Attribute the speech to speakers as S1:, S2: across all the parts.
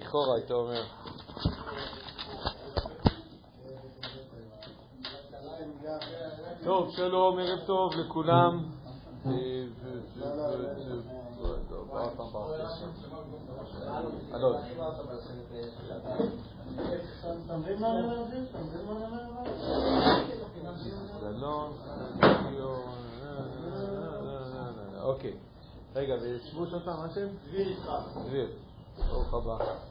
S1: לכאורה היית אומר. טוב, שלום, ערב טוב לכולם. אוקיי. רגע, עוד פעם, מה השם? דביר. דביר. ברוך הבא.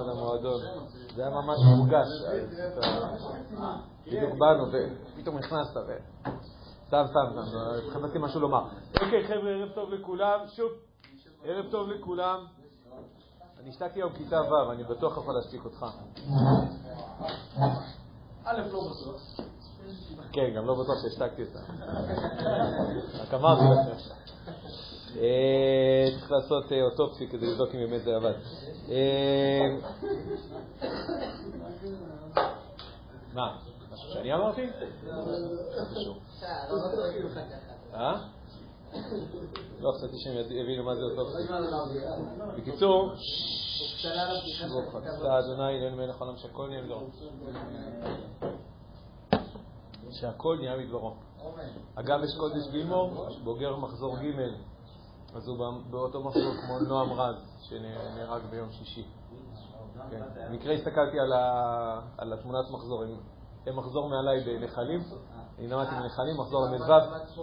S1: על המועדון. זה היה ממש מורגש. בדיוק באנו ופתאום נכנסת ו... סתם, סתם, סתם, חפשתי משהו לומר. אוקיי, חבר'ה, ערב טוב לכולם. שוב, ערב טוב לכולם. אני השתקתי היום כיתה ו', אני בטוח יכול להשתיק אותך.
S2: א', לא בטוח.
S1: כן, גם לא בטוח שהשתקתי אותה. רק אמרתי לכם. אה, צריך לעשות אה, אוטופסי כדי לבדוק אם באמת זה עבד. אה, מה? משהו שאני אמרתי? לא, חשבתי שהם יבינו מה זה אוטופסי. בקיצור, אתה אדוני שהכל נהיה מדברו. שהכל נהיה מדברו. אגב, יש קודש גילמור, בוגר מחזור ג' אז הוא באותו מחזור כמו נועם רז, שנהרג ביום שישי. כן. במקרה הסתכלתי על, ה... על התמונת מחזור, הם, הם מחזור מעליי בנחלים, אני למדתי בנחלים, מחזור ל"ו.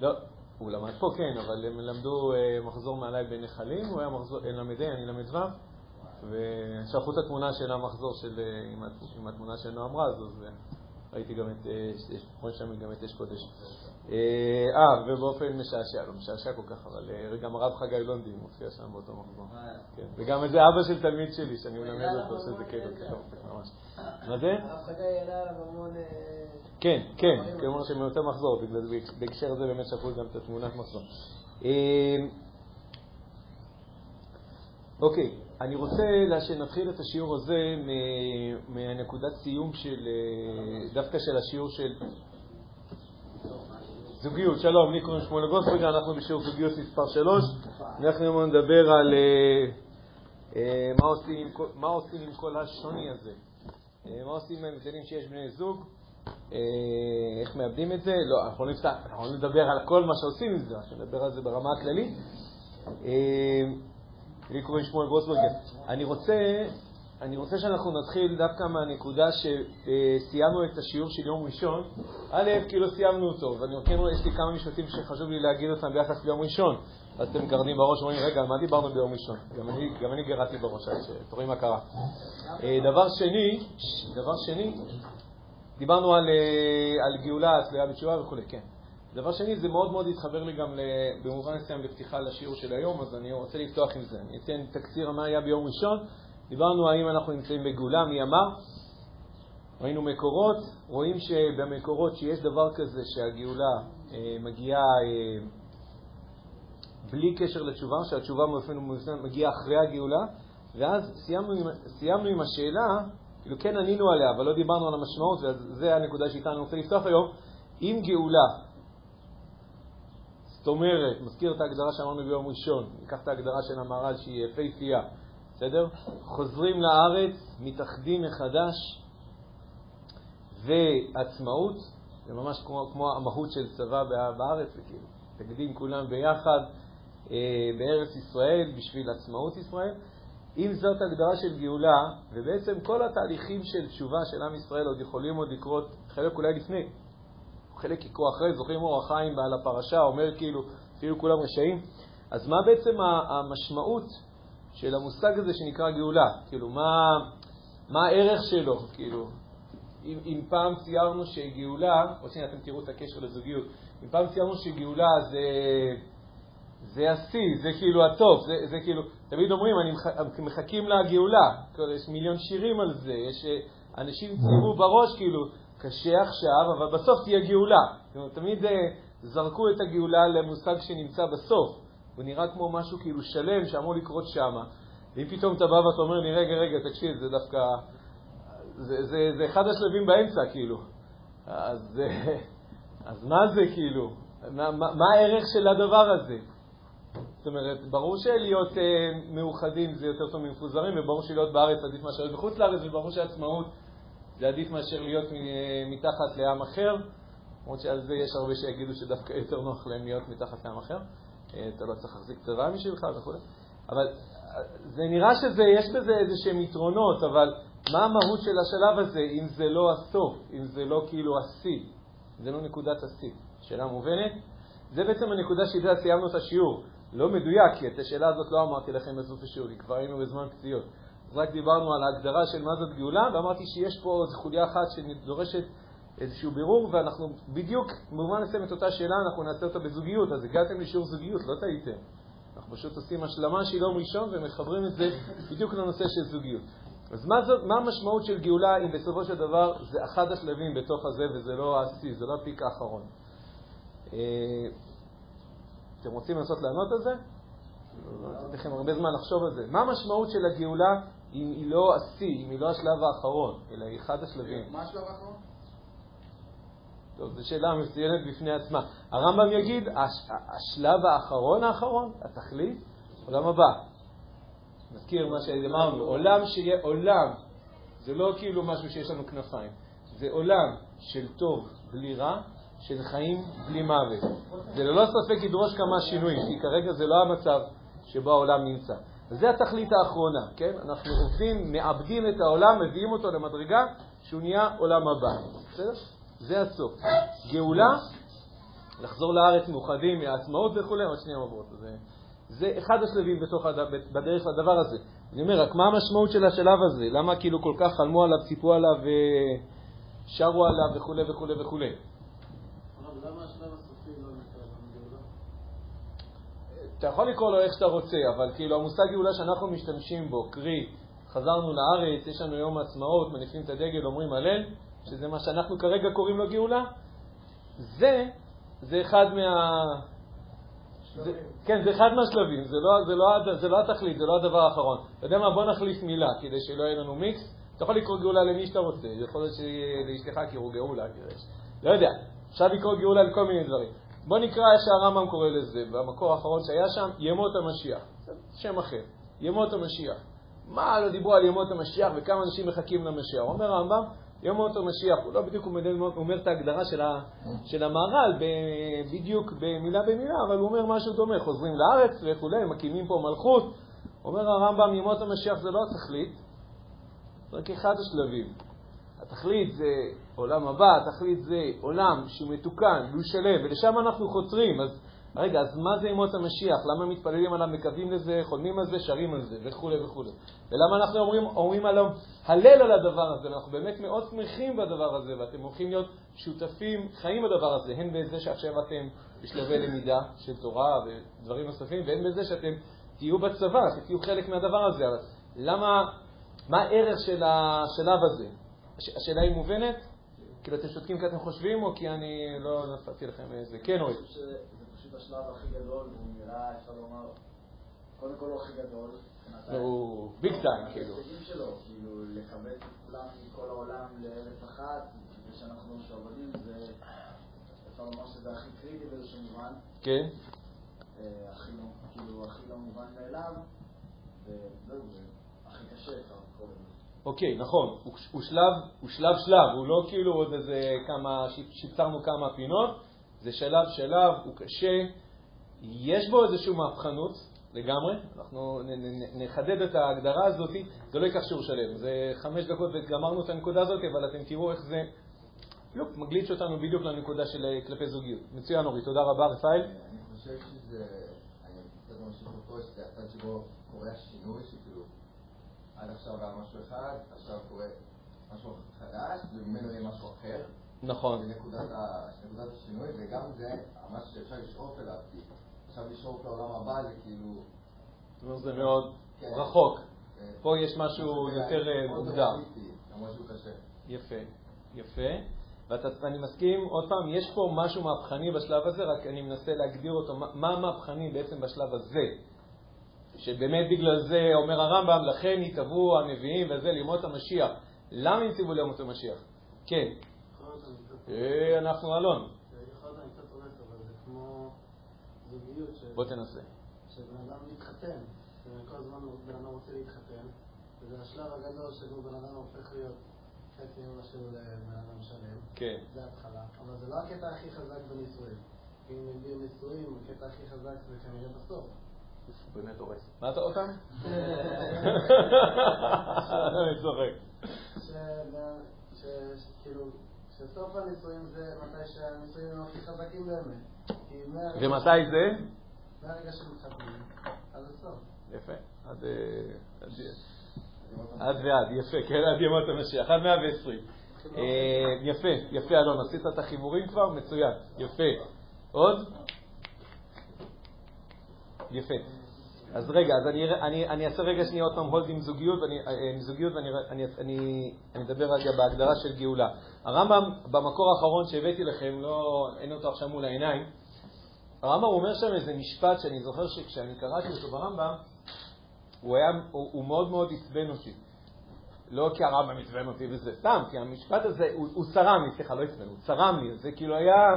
S1: לא, הוא למד פה כן, אבל הם למדו אה, מחזור מעליי בנחלים, הוא היה מחזור ל"ה, אני ל"ו, ושלחו את התמונה של המחזור של, אה, עם התמונה של נועם רז, אז אה, ראיתי גם את, רואים שם גם את אש קודש. אה, ובאופן משעשע, לא משעשע כל כך, אבל גם הרב חגי לונדי מופיע שם באותו מחזור. כן, וגם איזה אבא של תלמיד שלי, שאני מלמד אותו, שזה כאילו, ממש. מה זה?
S3: הרב חגי העלה עליו המון...
S1: כן, כן, כמו יותר מחזור, בהקשר הזה באמת שלחו גם את התמונת מחזור. אוקיי, אני רוצה שנתחיל את השיעור הזה מנקודת סיום של, דווקא של השיעור של זוגיות. שלום, לי קוראים שמואל גוסברגר, אנחנו בשיעור זוגיות מספר 3. אנחנו היום נדבר על מה עושים, מה עושים עם כל השוני הזה. מה עושים עם ההבדלים שיש בני זוג, איך מאבדים את זה. לא, לא אנחנו לא נדבר על כל מה שעושים עם זה, אנחנו נדבר על זה ברמה הכללית. לי קוראים שמואל גרוסברגר. אני רוצה, אני רוצה שאנחנו נתחיל דווקא מהנקודה שסיימנו את השיעור של יום ראשון. א', כי לא סיימנו אותו, ואני כן, יש לי כמה משפטים שחשוב לי להגיד אותם ביחס ליום ראשון. אז אתם גרדים בראש ואומרים, רגע, מה דיברנו ביום ראשון? גם אני, גם אני גרדתי בראש, אז תראו מה קרה. דבר שני, דבר שני, דיברנו על, על גאולה, הצלויה בתשובה וכו', כן. דבר שני, זה מאוד מאוד התחבר לי גם במובן מסוים לפתיחה לשיעור של היום, אז אני רוצה לפתוח עם זה. אני אתן תקציר מה היה ביום ראשון. דיברנו האם אנחנו נמצאים בגאולה, מי אמר. ראינו מקורות, רואים שבמקורות שיש דבר כזה שהגאולה אה, מגיעה אה, בלי קשר לתשובה, שהתשובה מסוים מגיעה אחרי הגאולה, ואז סיימנו עם, סיימנו עם השאלה, כאילו כן ענינו עליה, אבל לא דיברנו על המשמעות, וזו הנקודה שאיתה אני רוצה לפתוח היום. אם גאולה זאת אומרת, מזכיר את ההגדרה שאמרנו ביום ראשון, ניקח את ההגדרה של המהר"ל שהיא יפהפייה, בסדר? חוזרים לארץ, מתאחדים מחדש, ועצמאות, זה ממש כמו, כמו המהות של צבא בארץ, זה כאילו, מתאגדים כולם ביחד אה, בארץ ישראל בשביל עצמאות ישראל. אם זאת הגדרה של גאולה, ובעצם כל התהליכים של תשובה של עם ישראל עוד יכולים עוד לקרות, חלק אולי לפני, חלק יקרו אחרי, זוכרים אור החיים בעל הפרשה, אומר כאילו, כאילו כולם רשעים. אז מה בעצם המשמעות של המושג הזה שנקרא גאולה? כאילו, מה, מה הערך שלו? כאילו, אם, אם פעם ציירנו שגאולה, או שהנה אתם תראו את הקשר לזוגיות, אם פעם ציירנו שגאולה זה, זה השיא, זה כאילו הטוב, זה, זה כאילו, תמיד אומרים, אני מח, מחכים לגאולה, כאילו, יש מיליון שירים על זה, יש אנשים ציירו בראש כאילו, קשה עכשיו, אבל בסוף תהיה גאולה. אומרת, תמיד uh, זרקו את הגאולה למושג שנמצא בסוף. הוא נראה כמו משהו כאילו שלם שאמור לקרות שמה. ואם פתאום אתה בא ואתה אומר לי, רגע, רגע, תקשיב, זה דווקא... זה, זה, זה אחד השלבים באמצע, כאילו. אז, אז מה זה, כאילו? מה, מה, מה הערך של הדבר הזה? זאת אומרת, ברור שלהיות אה, מאוחדים זה יותר טוב ממפוזרים, וברור שלהיות בארץ עדיף מאשר להיות בחוץ לארץ, וברור שעצמאות זה עדיף מאשר להיות מתחת לעם אחר, למרות שעל זה יש הרבה שיגידו שדווקא יותר נוח להם להיות מתחת לעם אחר. אה, אתה לא צריך להחזיק צבא בשבילך וכו'. אבל אה, זה נראה שיש בזה איזה שהם יתרונות, אבל מה המהות של השלב הזה אם זה לא הסוף, אם זה לא כאילו השיא, זה לא נקודת השיא? שאלה מובנת? זה בעצם הנקודה שאיתה סיימנו את השיעור. לא מדויק, כי את השאלה הזאת לא אמרתי לכם בסוף השיעור, כי כבר היינו בזמן פציעות. אז רק דיברנו על ההגדרה של מה זאת גאולה, ואמרתי שיש פה איזו חוליה אחת שדורשת איזשהו בירור, ואנחנו בדיוק, במובן מסוים את אותה שאלה, אנחנו נעשה אותה בזוגיות. אז הגעתם לשיעור זוגיות, לא טעיתם. אנחנו פשוט עושים השלמה של יום ראשון ומחברים את זה בדיוק לנושא של זוגיות. אז מה, זאת, מה המשמעות של גאולה אם בסופו של דבר זה אחד השלבים בתוך הזה וזה לא השיא, זה לא הפיק האחרון? אה, אתם רוצים לנסות לענות על זה? לא נתתי לכם הרבה זמן לחשוב על זה. מה המשמעות של הגאולה אם היא לא השיא, אם היא לא השלב האחרון, אלא היא אחד השלבים?
S2: מה השלב האחרון?
S1: טוב, זו שאלה מצוינת בפני עצמה. הרמב"ם יגיד, השלב האחרון האחרון, התכלית, עולם הבא. נזכיר מה שאמרנו, עולם שיהיה עולם, זה לא כאילו משהו שיש לנו כנפיים, זה עולם של טוב בלי רע, של חיים בלי מוות. זה ללא ספק ידרוש כמה שינויים, כי כרגע זה לא המצב שבו העולם נמצא. וזה התכלית האחרונה, כן? אנחנו עובדים, מאבדים את העולם, מביאים אותו למדרגה שהוא נהיה עולם הבא. בסדר? זה הסוף. גאולה, לחזור לארץ מאוחדים מהעצמאות וכו', עוד שנייה מבואות. זה, זה אחד השלבים בתוך הד... בדרך לדבר הזה. אני אומר, רק מה המשמעות של השלב הזה? למה כאילו כל כך חלמו עליו, ציפו עליו ושרו עליו וכו' וכו' וכו'. אתה יכול לקרוא לו איך שאתה רוצה, אבל כאילו המושג גאולה שאנחנו משתמשים בו, קרי, חזרנו לארץ, יש לנו יום העצמאות, מניפים את הדגל, אומרים הלל, שזה מה שאנחנו כרגע קוראים לו גאולה, זה, זה אחד מה... זה, כן, זה אחד מהשלבים, זה לא, זה, לא, זה לא התכלית, זה לא הדבר האחרון. אתה יודע מה, בוא נחליף מילה כדי שלא יהיה לנו מיקס. אתה יכול לקרוא גאולה למי שאתה רוצה, יכול להיות שלאשתך קראו גאולה, לא יודע, אפשר לקרוא גאולה לכל מיני דברים. בוא נקרא איך שהרמב"ם קורא לזה, במקור האחרון שהיה שם, ימות המשיח. שם אחר, ימות המשיח. מה לא דיברו על ימות המשיח וכמה אנשים מחכים למשיח? אומר הרמב"ם, ימות המשיח, הוא לא בדיוק אומר את ההגדרה של, ה, של המהר"ל בדיוק במילה במילה, אבל הוא אומר משהו דומה, חוזרים לארץ וכולי, מקימים פה מלכות. אומר הרמב"ם, ימות המשיח זה לא התכלית, רק אחד השלבים. התכלית זה עולם הבא, התכלית זה עולם שהוא מתוקן, והוא שלם, ולשם אנחנו חותרים. אז רגע, אז מה זה ימות המשיח? למה מתפללים עליו, מקווים לזה, חולמים על זה, שרים על זה, וכולי וכולי. ולמה אנחנו אומרים, אומרים עליו הלל על הדבר הזה, ואנחנו באמת מאוד שמחים בדבר הזה, ואתם הולכים להיות שותפים, חיים בדבר הזה, הן בזה שעכשיו אתם בשלבי למידה של תורה ודברים נוספים, והן בזה שאתם תהיו בצבא, שתהיו חלק מהדבר הזה. אבל למה, מה הערך של השלב הזה? השאלה היא מובנת? כאילו אתם שותקים כי אתם חושבים, או כי אני לא נפלתי לכם איזה... כן, אוי.
S2: פשוט השלב הכי גדול, והוא נראה, אפשר לומר, קודם כל הוא הכי גדול.
S1: הוא ביג טיים,
S2: כאילו. ההישגים שלו, כאילו, לכבד את כולם מכל העולם לארץ אחת, ושאנחנו שעבדים, זה, אפשר לומר שזה הכי קריטי באיזשהו מובן.
S1: כן.
S2: אה, הכי לא, כאילו, הכי לא מובן מאליו, וזהו, זה הכי קשה, אפשר לקרוא לזה.
S1: אוקיי, נכון, הוא, הוא שלב, הוא שלב שלב, הוא לא כאילו עוד איזה כמה, שיפצרנו כמה פינות, זה שלב שלב, הוא קשה, יש בו איזושהי מהפכנות לגמרי, אנחנו נחדד את ההגדרה הזאת, זה לא ייקח שיעור שלם, זה חמש דקות וגמרנו את הנקודה הזאת, אבל אתם תראו איך זה יופ, מגליץ' אותנו בדיוק לנקודה של כלפי זוגיות. מצוין אורי, תודה רבה, רפאל.
S3: אני חושב שזה, אני קצת ממשיך אותו, שזה הצד שבו קורה השינוי, שכאילו עד עכשיו היה משהו אחד, עכשיו קורה משהו חדש, וממנו יהיה משהו אחר.
S1: נכון.
S3: זה נקודת השינוי, וגם זה ממש שאפשר לשאוף אליו, כי עכשיו לשאוף לעולם הבא זה כאילו...
S1: זאת אומרת, זה מאוד כן. רחוק. כן. פה יש משהו יותר אה, מוגדר. יפה, יפה. ואני מסכים, עוד פעם, יש פה משהו מהפכני בשלב הזה, רק אני מנסה להגדיר אותו, מה המהפכני בעצם בשלב הזה. שבאמת בגלל זה אומר הרמב"ם, לכן יתבעו הנביאים וזה לימות המשיח. למה הם ציוו לימות המשיח? כן. אה, אנחנו אלון.
S4: בוא
S1: תנסה.
S4: שבן אדם מתחתן, וכל הזמן בן אדם רוצה להתחתן, וזה השלב הגדול שבו בן אדם הופך להיות חצי ממה שהוא לבן אדם שלם.
S1: כן.
S4: זה ההתחלה. אבל זה לא הקטע הכי חזק בנישואים. אם נגדיר נישואים, הקטע הכי חזק זה כנראה בסוף.
S1: הוא באמת הורס. מה אתה אותם? אני צוחק.
S4: שכאילו, שסוף הנישואים זה מתי שהנישואים הם הכי חזקים באמת.
S1: ומתי זה?
S4: מהרגע שמתחתנים, עד הסוף.
S1: יפה. עד אה, עד- עד ועד, יפה, כן, עד ימות המשיח, עד 120. אה, יפה, יפה, אלון, עשית את החיבורים כבר? מצוין, יפה. עוד? יפה. אז רגע, אז אני, אני, אני אעשה רגע שנייה עוד פעם הולד עם זוגיות, ואני, אה, עם זוגיות ואני אני, אני, אני אדבר רגע בהגדרה של גאולה. הרמב"ם, במקור האחרון שהבאתי לכם, לא, אין אותו עכשיו מול העיניים, הרמב"ם אומר שם איזה משפט שאני זוכר שכשאני קראתי אותו ברמב"ם, הוא, היה, הוא, הוא מאוד מאוד עצבן אותי. לא כי הרמב"ם עצבן אותי וזה, סתם, כי המשפט הזה, הוא, הוא צרם לי, סליחה, לא עצבן, הוא צרם לי, זה כאילו היה,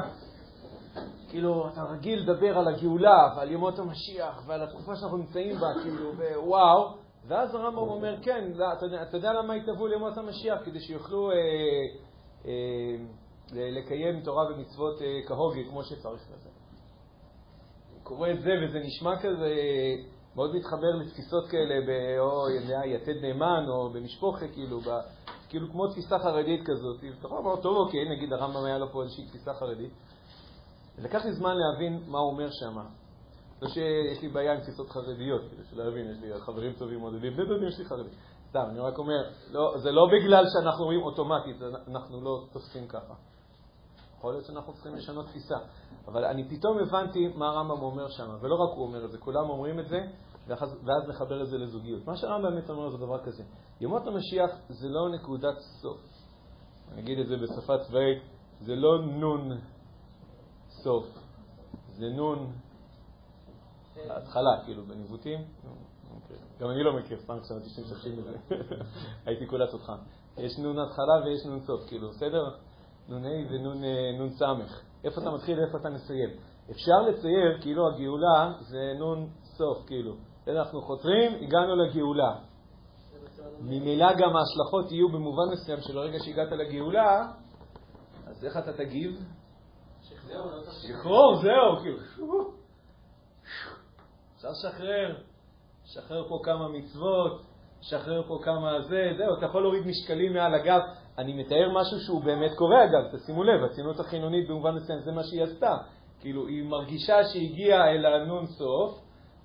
S1: כאילו, אתה רגיל לדבר על הגאולה ועל ימות המשיח ועל התקופה שאנחנו נמצאים בה, כאילו, ווואו, ואז הרמב"ם אומר, כן, לא, אתה, יודע, אתה יודע למה התהוו לימות המשיח? כדי שיוכלו אה, אה, לקיים תורה ומצוות אה, כהוגי, כמו שצריך לזה. קורא את זה וזה נשמע כזה, מאוד מתחבר לתפיסות כאלה, ב- או יודע, יתד נאמן, או במשפחה, כאילו, ב, כאילו כמו תפיסה חרדית כזאת. ואתה יכול לומר, טוב, אוקיי, נגיד הרמב"ם היה לו פה איזושהי תפיסה חרדית. לקח לי זמן להבין מה הוא אומר שם. לא שיש לי בעיה עם תפיסות חרדיות, כאילו, שלא יבין, יש לי חברים טובים מודדים, בני דודים שלי חרדים. סתם, אני רק אומר, לא, זה לא בגלל שאנחנו רואים אוטומטית, אנחנו לא תופסים ככה. יכול להיות שאנחנו צריכים לשנות תפיסה. אבל אני פתאום הבנתי מה הרמב"ם אומר שם, ולא רק הוא אומר את זה, כולם אומרים את זה, ואז נחבר את זה לזוגיות. מה שהרמב"ם באמת אומר זה דבר כזה, ימות המשיח זה לא נקודת סוף. אני אגיד את זה בשפה צבאית, זה לא נון סוף, זה נון התחלה, כאילו, בניווטים. גם אני לא מכיר, סתם חשבתי שמשתמשים בזה. הייתי קולט אותך. יש נון התחלה ויש נון סוף, כאילו, בסדר? נון ה' ונון אה, סמך. איפה אתה מתחיל ואיפה אתה מסיים. אפשר לצייר כאילו הגאולה זה נון סוף, כאילו. אנחנו חותרים, הגענו לגאולה. ממילא גם ההשלכות יהיו במובן מסוים שלרגע שהגעת לגאולה, אז איך אתה תגיב? שחרור, זהו, כאילו. אפשר לשחרר, לשחרר פה כמה מצוות, לשחרר פה כמה זה, זהו, אתה יכול להוריד משקלים מעל הגב. אני מתאר משהו שהוא באמת קורה אגב, תשימו לב, הציונות החילונית במובן מסוים זה מה שהיא עשתה. כאילו, היא מרגישה שהגיעה אל הנון סוף,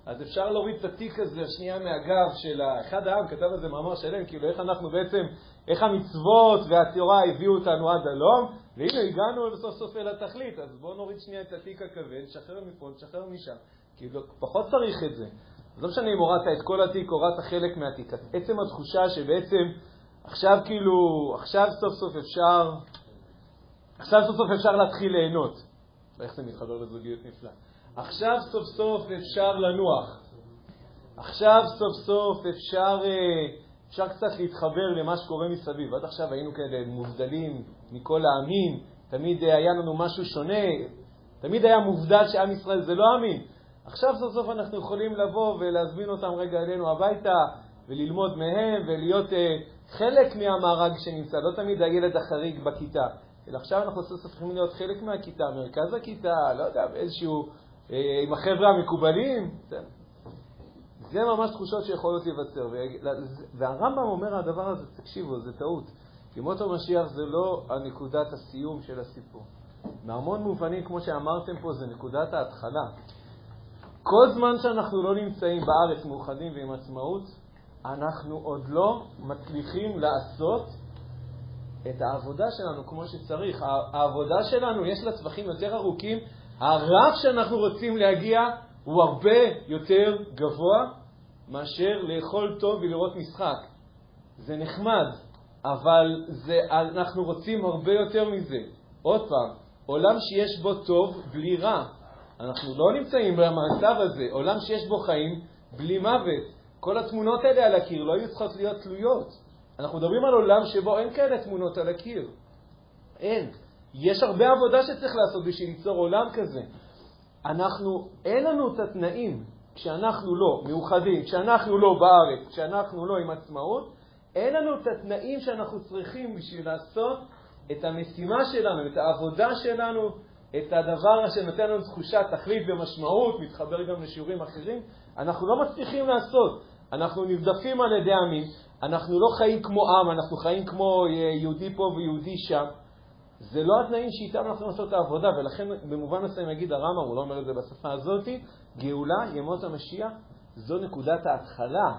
S1: אז אפשר להוריד את התיק הזה שנייה מהגב של. אחד העם כתב על זה מאמר שלם, כאילו איך אנחנו בעצם, איך המצוות והתורה הביאו אותנו עד הלום, והנה הגענו סוף סוף אל התכלית, אז בואו נוריד שנייה את התיק הכבד, שחרר מפה, שחרר משם. כאילו, פחות צריך את זה. לא משנה אם הורדת את כל התיק, הורדת חלק מהתיק. עצם התחושה שבעצם עכשיו כאילו, עכשיו סוף סוף אפשר, עכשיו סוף סוף אפשר להתחיל ליהנות. איך זה מתחבר לזוגיות נפלא. עכשיו סוף סוף אפשר לנוח. עכשיו סוף סוף אפשר, אה, אפשר קצת להתחבר למה שקורה מסביב. עד עכשיו היינו כאלה מובדלים מכל העמים, תמיד היה לנו משהו שונה, תמיד היה מובדל שעם ישראל זה לא אמין. עכשיו סוף סוף אנחנו יכולים לבוא ולהזמין אותם רגע אלינו הביתה וללמוד מהם ולהיות אה, חלק מהמארג שנמצא, לא תמיד הילד החריג בכיתה. אלא עכשיו אנחנו סוף סוף צריכים להיות חלק מהכיתה, מרכז הכיתה, לא יודע, באיזשהו, אה, עם החבר'ה המקובלים. זה, ממש תחושות שיכולות להיווצר. והרמב"ם אומר הדבר הזה, תקשיבו, זה טעות. ימות המשיח זה לא הנקודת הסיום של הסיפור. מהמון מובנים, כמו שאמרתם פה, זה נקודת ההתחלה. כל זמן שאנחנו לא נמצאים בארץ מאוחדים ועם עצמאות, אנחנו עוד לא מצליחים לעשות את העבודה שלנו כמו שצריך. העבודה שלנו, יש לה טווחים יותר ארוכים. הרף שאנחנו רוצים להגיע הוא הרבה יותר גבוה מאשר לאכול טוב ולראות משחק. זה נחמד, אבל זה, אנחנו רוצים הרבה יותר מזה. עוד פעם, עולם שיש בו טוב בלי רע. אנחנו לא נמצאים במצב הזה, עולם שיש בו חיים בלי מוות. כל התמונות האלה על הקיר לא היו צריכות להיות תלויות. אנחנו מדברים על עולם שבו אין כאלה תמונות על הקיר. אין. יש הרבה עבודה שצריך לעשות בשביל ליצור עולם כזה. אנחנו, אין לנו את התנאים. כשאנחנו לא מאוחדים, כשאנחנו לא בארץ, כשאנחנו לא עם עצמאות, אין לנו את התנאים שאנחנו צריכים בשביל לעשות את המשימה שלנו, את העבודה שלנו, את הדבר שנותן לנו תחושת תכלית ומשמעות, מתחבר גם לשיעורים אחרים, אנחנו לא מצליחים לעשות. אנחנו נרדפים על ידי עמים, אנחנו לא חיים כמו עם, אנחנו חיים כמו יהודי פה ויהודי שם. זה לא התנאים שאיתם אנחנו יכולים לעשות את העבודה, ולכן במובן מסוים יגיד הרמב"ם, הוא לא אומר את זה בשפה הזאת, גאולה, ימות המשיח, זו נקודת ההתחלה.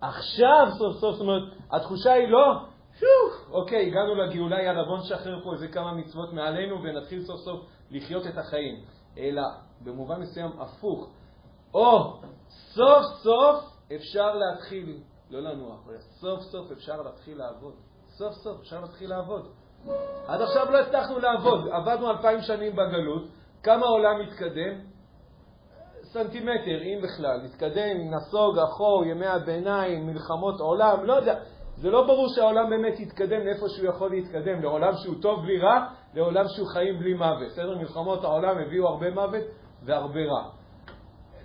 S1: עכשיו סוף סוף, זאת אומרת, התחושה היא לא, שוב, אוקיי, הגענו לגאולה, יאללה, בוא נשחרר פה איזה כמה מצוות מעלינו ונתחיל סוף סוף לחיות את החיים. אלא במובן מסוים הפוך. או, סוף סוף אפשר להתחיל, לא לנוח, סוף סוף אפשר להתחיל לעבוד. סוף סוף אפשר להתחיל לעבוד. עד עכשיו לא הצלחנו לעבוד, עבדנו אלפיים שנים בגלות, כמה העולם מתקדם? סנטימטר, אם בכלל, מתקדם, נסוג, אחור, ימי הביניים, מלחמות עולם, לא יודע. זה לא ברור שהעולם באמת יתקדם לאיפה שהוא יכול להתקדם, לעולם שהוא טוב בלי רע, לעולם שהוא חיים בלי מוות. בסדר? מלחמות העולם הביאו הרבה מוות והרבה רע.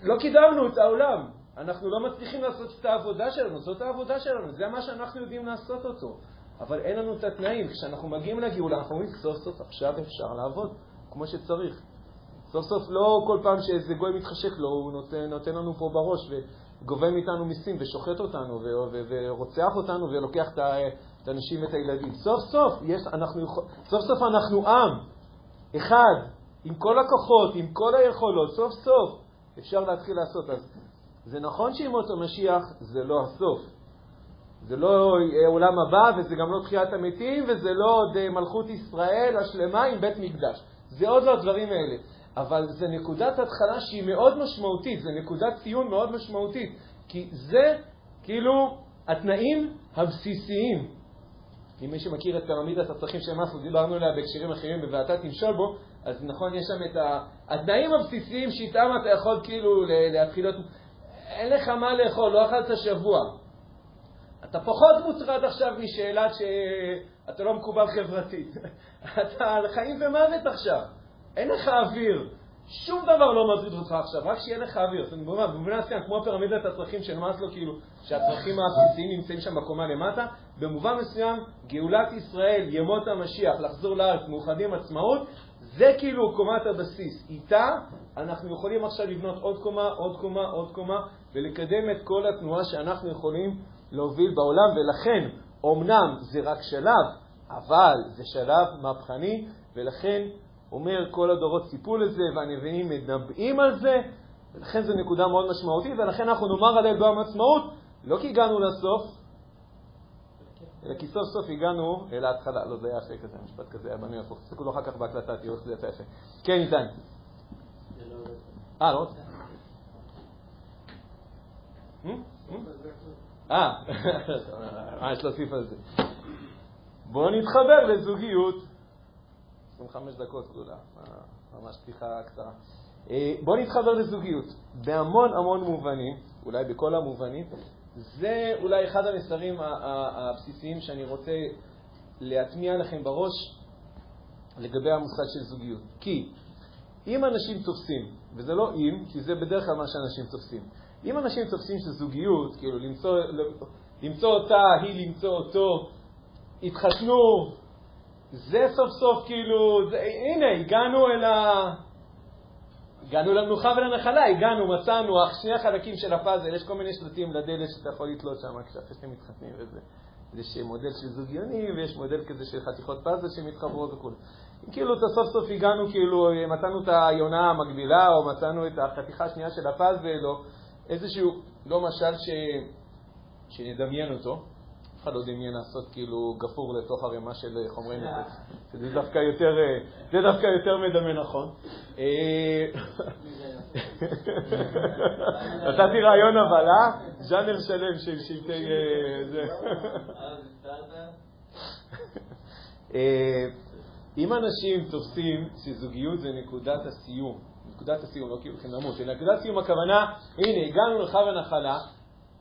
S1: לא קידמנו את העולם. אנחנו לא מצליחים לעשות את העבודה שלנו, זאת העבודה שלנו, זה מה שאנחנו יודעים לעשות אותו. אבל אין לנו את התנאים. כשאנחנו מגיעים לגאולה, אנחנו אומרים, סוף סוף עכשיו אפשר לעבוד כמו שצריך. סוף סוף לא כל פעם שאיזה גוי מתחשק לו, הוא נותן, נותן לנו פה בראש וגובה מאיתנו מיסים ושוחט אותנו ורוצח אותנו ולוקח את האנשים ואת הילדים. סוף סוף, יש, אנחנו, סוף סוף אנחנו עם, אחד, עם כל הכוחות, עם כל היכולות, סוף סוף אפשר להתחיל לעשות. אז זה נכון שימות המשיח זה לא הסוף. זה לא עולם הבא, וזה גם לא תחיית המתים, וזה לא עוד אה, מלכות ישראל השלמה עם בית מקדש. זה עוד לא הדברים האלה. אבל זה נקודת התחלה שהיא מאוד משמעותית, זה נקודת ציון מאוד משמעותית, כי זה כאילו התנאים הבסיסיים. אם מי שמכיר את פירמידת הצרכים של מאסלו, דיברנו עליה בהקשרים אחרים ב"ואתה תמשול בו", אז נכון, יש שם את התנאים הבסיסיים שאיתם אתה יכול כאילו להתחיל להיות... אין לך מה לאכול, לא אכלת שבוע. אתה פחות מוטרד עכשיו משאלת שאתה לא מקובל חברתית. אתה על חיים ומוות עכשיו. אין לך אוויר. שום דבר לא מטריד אותך עכשיו, רק שיהיה לך אוויר. זאת אומרת, במובן מסוים, כמו פירמידת הצרכים של מאסלו, כאילו, שהצרכים הבסיסיים נמצאים שם בקומה למטה, במובן מסוים, גאולת ישראל, ימות המשיח, לחזור לארץ, מאוחדים עצמאות, זה כאילו קומת הבסיס. איתה אנחנו יכולים עכשיו לבנות עוד קומה, עוד קומה, עוד קומה, ולקדם את כל התנועה שאנחנו יכולים להוביל בעולם, ולכן, אומנם זה רק שלב, אבל זה שלב מהפכני, ולכן אומר כל הדורות ציפו לזה, והנביאים מדברים על זה, ולכן זו נקודה מאוד משמעותית, ולכן אנחנו נאמר עליה ביום עצמאות, לא כי הגענו לסוף, אלא כי סוף סוף הגענו אל ההתחלה. לא, זה היה יפה כזה, משפט כזה היה בנוי הפוך. תסתכלו אחר כך בהקלטה, תראו איך זה יפה יפה. כן, איתן. אה, לא? אה, מה יש להוסיף על זה? בואו נתחבר לזוגיות. 25 דקות גדולה, ממש פתיחה קצרה. אה, בואו נתחבר לזוגיות. בהמון המון מובנים, אולי בכל המובנים, זה אולי אחד המסרים הבסיסיים שאני רוצה להטמיע לכם בראש לגבי המושג של זוגיות. כי אם אנשים תופסים, וזה לא אם, כי זה בדרך כלל מה שאנשים תופסים, אם אנשים תופסים שזוגיות, כאילו למצוא, למצוא אותה, היא למצוא אותו, התחתנו, זה סוף סוף כאילו, זה, הנה, הגענו אל ה... הגענו למנוחה ולנחלה, הגענו, מצאנו, שני החלקים של הפאזל, יש כל מיני שלטים לדלת שאתה יכול לתלות שם כשאחרי שאתם מתחתנים וזה. יש מודל של זוגיוני ויש מודל כזה של חתיכות פאזל שמתחברות וכו'. כאילו, סוף סוף הגענו, כאילו, מצאנו את היונה המקבילה, או מצאנו את החתיכה השנייה של הפאזל, או איזשהו, לא משל ש... שנדמיין אותו. אף אחד לא דמיין לעשות כאילו גפור לתוך ערימה של חומרי נפץ. זה דווקא יותר, זה דווקא יותר מדמה נכון. אה, נתתי רעיון אבל, אה? ז'אנר שלם של שלטי... אה, אם אנשים תופסים שזוגיות זה נקודת הסיום, נקודת הסיום, לא כאילו הולכים למות, אלא נקודת סיום הכוונה, הנה, הגענו לך ונחלה,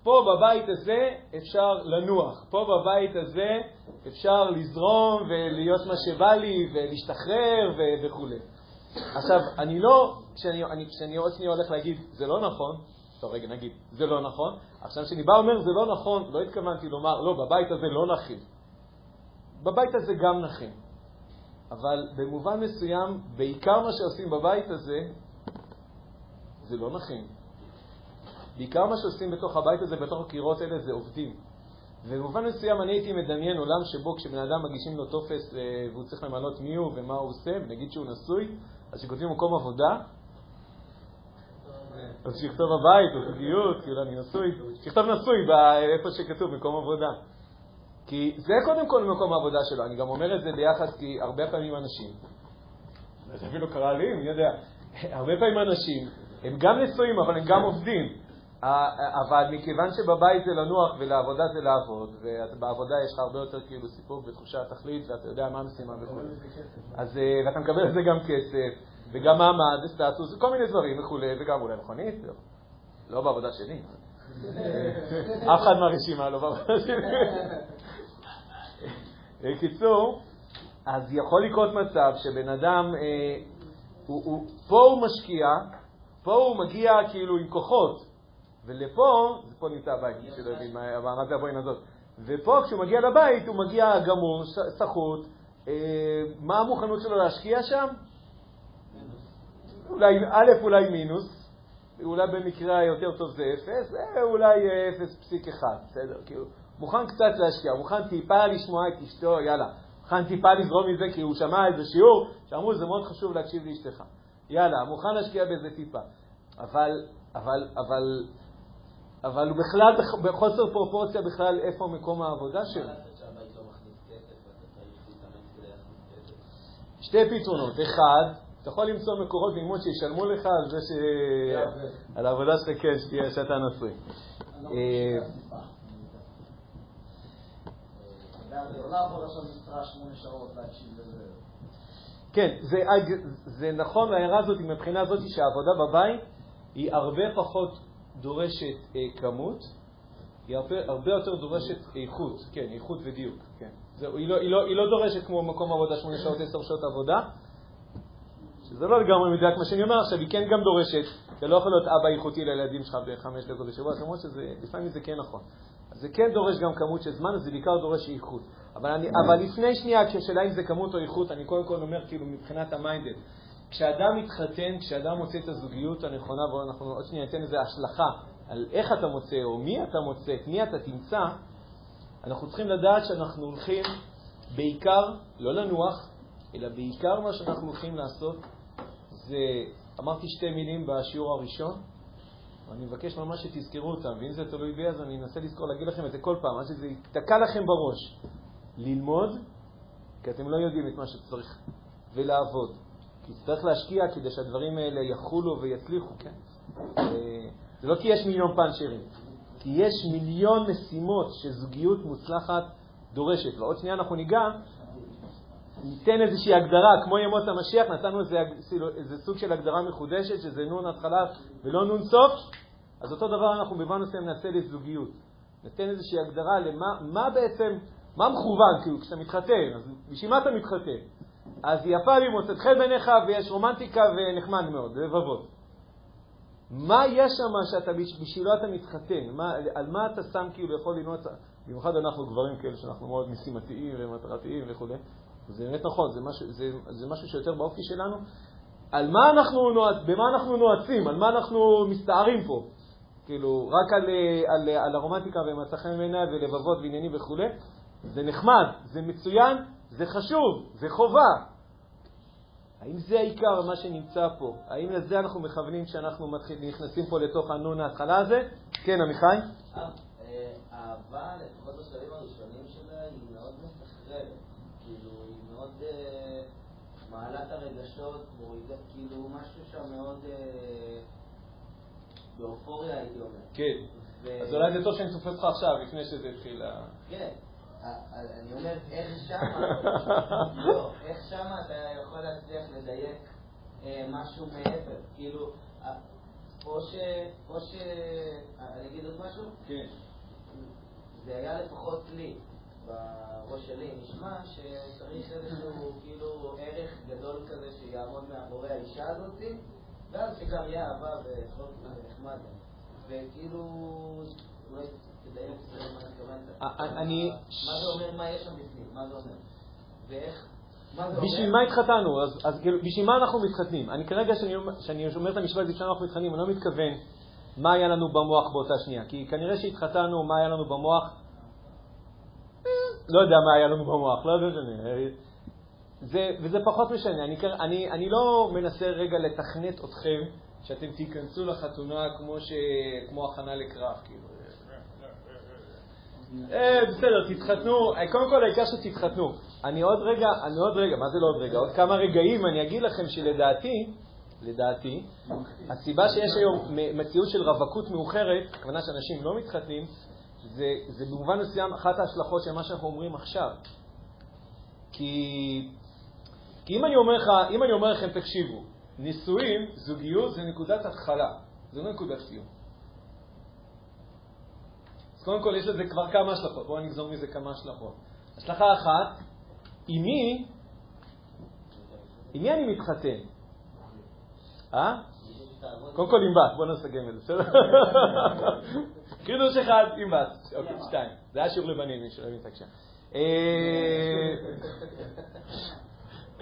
S1: פה בבית הזה אפשר לנוח, פה בבית הזה אפשר לזרום ולהיות מה שבא לי ולהשתחרר וכו'. עכשיו, אני לא, כשאני, אני, כשאני עוד שנייה הולך להגיד, זה לא נכון, טוב, רגע, נגיד, זה לא נכון. עכשיו, כשאני בא ואומר זה לא נכון, לא התכוונתי לומר, לא, בבית הזה לא נכין. בבית הזה גם נכין. אבל במובן מסוים, בעיקר מה שעושים בבית הזה, זה לא נכין. בעיקר מה שעושים בתוך הבית הזה, בתוך הקירות האלה, זה עובדים. ובמובן מסוים אני הייתי מדמיין עולם שבו כשבן אדם מגישים לו טופס אה, והוא צריך למנות מי הוא ומה הוא עושה, ונגיד שהוא נשוי, אז כשכותבים מקום עבודה, אז שיכתוב הבית או זוגיות, כאילו אני נשוי, שיכתוב נשוי איפה שכתוב מקום עבודה. כי זה קודם כל מקום העבודה שלו. אני גם אומר את זה ביחס כי הרבה פעמים אנשים, זה אפילו קרה לי, מי יודע, הרבה פעמים אנשים, הם גם נשואים אבל הם גם עובדים. אבל מכיוון שבבית זה לנוח ולעבודה זה לעבוד, ובעבודה יש לך הרבה יותר כאילו סיפוק ותחושת תכלית ואתה יודע מה המשימה וכו'. אז אה, ואתה מקבל על זה גם כסף, וגם מעמד וסטטוס וכל מיני דברים וכולי, וגם אולי מכונית, לא בעבודה שלי. אף אחד מהרשימה לא בעבודה שלי. בקיצור, אז יכול לקרות מצב שבן אדם, אה, הוא, הוא, פה הוא משקיע, פה הוא מגיע כאילו עם כוחות, ולפה, פה נמצא הבית, מי שלא הבין מה זה הבוין הזאת, ופה כשהוא מגיע לבית הוא מגיע גמור, סחוט, אה, מה המוכנות שלו להשקיע שם? אולי א', אולי מינוס, אולי במקרה היותר טוב זה אפס, אה, אולי אפס פסיק אחד, בסדר, כאילו, מוכן קצת להשקיע, מוכן טיפה לשמוע את אשתו, יאללה, מוכן טיפה לזרום מזה כי הוא שמע איזה שיעור, שאמרו זה מאוד חשוב להקשיב לאשתך. יאללה, מוכן להשקיע בזה טיפה. אבל, אבל, אבל, אבל הוא בכלל בחוסר פרופורציה בכלל איפה מקום העבודה שלו.
S5: לא
S1: שתי פתרונות. אחד, אתה יכול למצוא מקורות ללמוד שישלמו לך על זה ש... על העבודה שלך, כן, שתהיה שאתה נשוי. כן, זה, זה נכון להערה הזאת מבחינה הזאת שהעבודה בבית היא הרבה פחות דורשת אה, כמות, היא הרבה, הרבה יותר דורשת איכות, כן, איכות ודיוק, כן. זה, היא, לא, היא, לא, היא לא דורשת כמו מקום עבודה, שמונה שעות, עשר שעות עבודה, שזה לא לגמרי מדויק מה שאני אומר עכשיו, היא כן גם דורשת, אתה לא יכול להיות אבא איכותי לילדים שלך בחמש דקות בשבוע, למרות שלפעמים זה כן נכון. זה כן דורש גם כמות של זמן, זה בעיקר דורש איכות. אבל, אני, אבל לפני שנייה, כשאלה אם זה כמות או איכות, אני קודם כל אומר כאילו מבחינת המיינדד. כשאדם מתחתן, כשאדם מוצא את הזוגיות הנכונה, ואנחנו עוד שנייה ניתן איזו השלכה על איך אתה מוצא או מי אתה מוצא, את מי אתה תמצא, אנחנו צריכים לדעת שאנחנו הולכים בעיקר, לא לנוח, אלא בעיקר מה שאנחנו הולכים לעשות זה, אמרתי שתי מילים בשיעור הראשון, ואני מבקש ממש שתזכרו אותם, ואם זה תלוי בי אז אני אנסה לזכור להגיד לכם את זה כל פעם, עד שזה יתקע לכם בראש. ללמוד, כי אתם לא יודעים את מה שצריך, ולעבוד. כי צריך להשקיע כדי שהדברים האלה יחולו ויצליחו, כן? אה, זה לא כי יש מיליון פאנצ'רים, כי יש מיליון משימות שזוגיות מוצלחת דורשת. ועוד שנייה אנחנו ניגע, ניתן איזושהי הגדרה, כמו ימות המשיח, נתנו איזה, איזה סוג של הגדרה מחודשת, שזה נון התחלה ולא נון סוף, אז אותו דבר אנחנו במובן מסוים נעשה לזוגיות. ניתן איזושהי הגדרה למה מה בעצם, מה מכוון, כאילו, כשאתה מתחתן, אז בשביל מה אתה מתחתן? אז יפה לי מוצאת חן בעיניך ויש רומנטיקה ונחמד מאוד, לבבות. מה יש שם שאתה, בשבילו אתה מתחתן? מה, על מה אתה שם כאילו יכול לנוע, במיוחד אנחנו גברים כאלה שאנחנו מאוד משימתיים ומטרתיים וכו'. זה באמת נכון, זה משהו, זה, זה משהו שיותר באופי שלנו. על מה אנחנו, נועצ, במה אנחנו נועצים? על מה אנחנו מסתערים פה? כאילו, רק על, על, על הרומנטיקה ומצא חן בעיניי ולבבות ועניינים וכו'. זה נחמד, זה מצוין, זה חשוב, זה חובה. האם זה העיקר, מה שנמצא פה? האם לזה אנחנו מכוונים כשאנחנו נכנסים פה לתוך הנון ההתחלה הזה? כן, עמיחי?
S5: אה, אהבה, לפחות בשלבים הראשונים שלה, היא מאוד מסחררת. כאילו, היא מאוד אה, מעלה את הרגשות, כאילו, משהו שם מאוד אה, באופוריה, הייתי אומר.
S1: כן. אז אולי זה טוב שאני תופס אותך עכשיו, לפני שזה התחיל.
S5: כן. אני אומר, איך שמה, לא, איך שמה אתה יכול להצליח לדייק אה, משהו מעבר, כאילו, או ש... או ש... אני אגיד עוד משהו?
S1: כן.
S5: זה היה לפחות לי, בראש שלי, נשמע שצריך איזשהו כאילו ערך גדול כזה שיעמוד מאחורי האישה הזאת, ואז שגם יהיה אהבה וחוק נחמד. וכאילו, אולי תדייק מה התכוונת.
S1: אני-
S5: מה זה אומר, מה יש שם בפנים, מה זה אומר? ואיך?
S1: בשביל מה התחתנו? אז, אז כאילו, בשביל מה אנחנו מתחתנים? אני כרגע, כשאני אומר- את המשפט, בשביל מה אנחנו מתחתנים, אני לא מתכוון מה היה לנו במוח באותה שנייה. כי כנראה שהתחתנו, מה היה לנו במוח, לא יודע מה היה לנו במוח, לא. אה, זה, וזה פחות משנה. אני, אני, אני לא מנסה רגע לתכנת אתכם שאתם תיכנסו לחתונה כמו, ש, כמו הכנה לקרב, כאילו. אה, בסדר, תתחתנו, אה, קודם כל העיקר שתתחתנו. אני עוד רגע, אני עוד רגע, מה זה לא עוד רגע? עוד כמה רגעים אני אגיד לכם שלדעתי, לדעתי, הסיבה שיש היום מציאות של רווקות מאוחרת, הכוונה שאנשים לא מתחתנים, זה, זה במובן מסוים אחת ההשלכות של מה שאנחנו אומרים עכשיו. כי, כי אם אני אומר לך, אם אני אומר לכם, תקשיבו, נישואים, זוגיות זה נקודת התחלה, זה לא נקודת סיום. אז קודם כל יש לזה כבר כמה השלכות, בואו נגזור מזה כמה השלכות. השלכה אחת, עם מי, עם מי אני מתחתן? אה? קודם כל עם בת, בוא נסכם את זה, בסדר? חידוש אחד בת, אוקיי, שתיים. זה היה שיעור לבנים, מי שלא מתעקשה.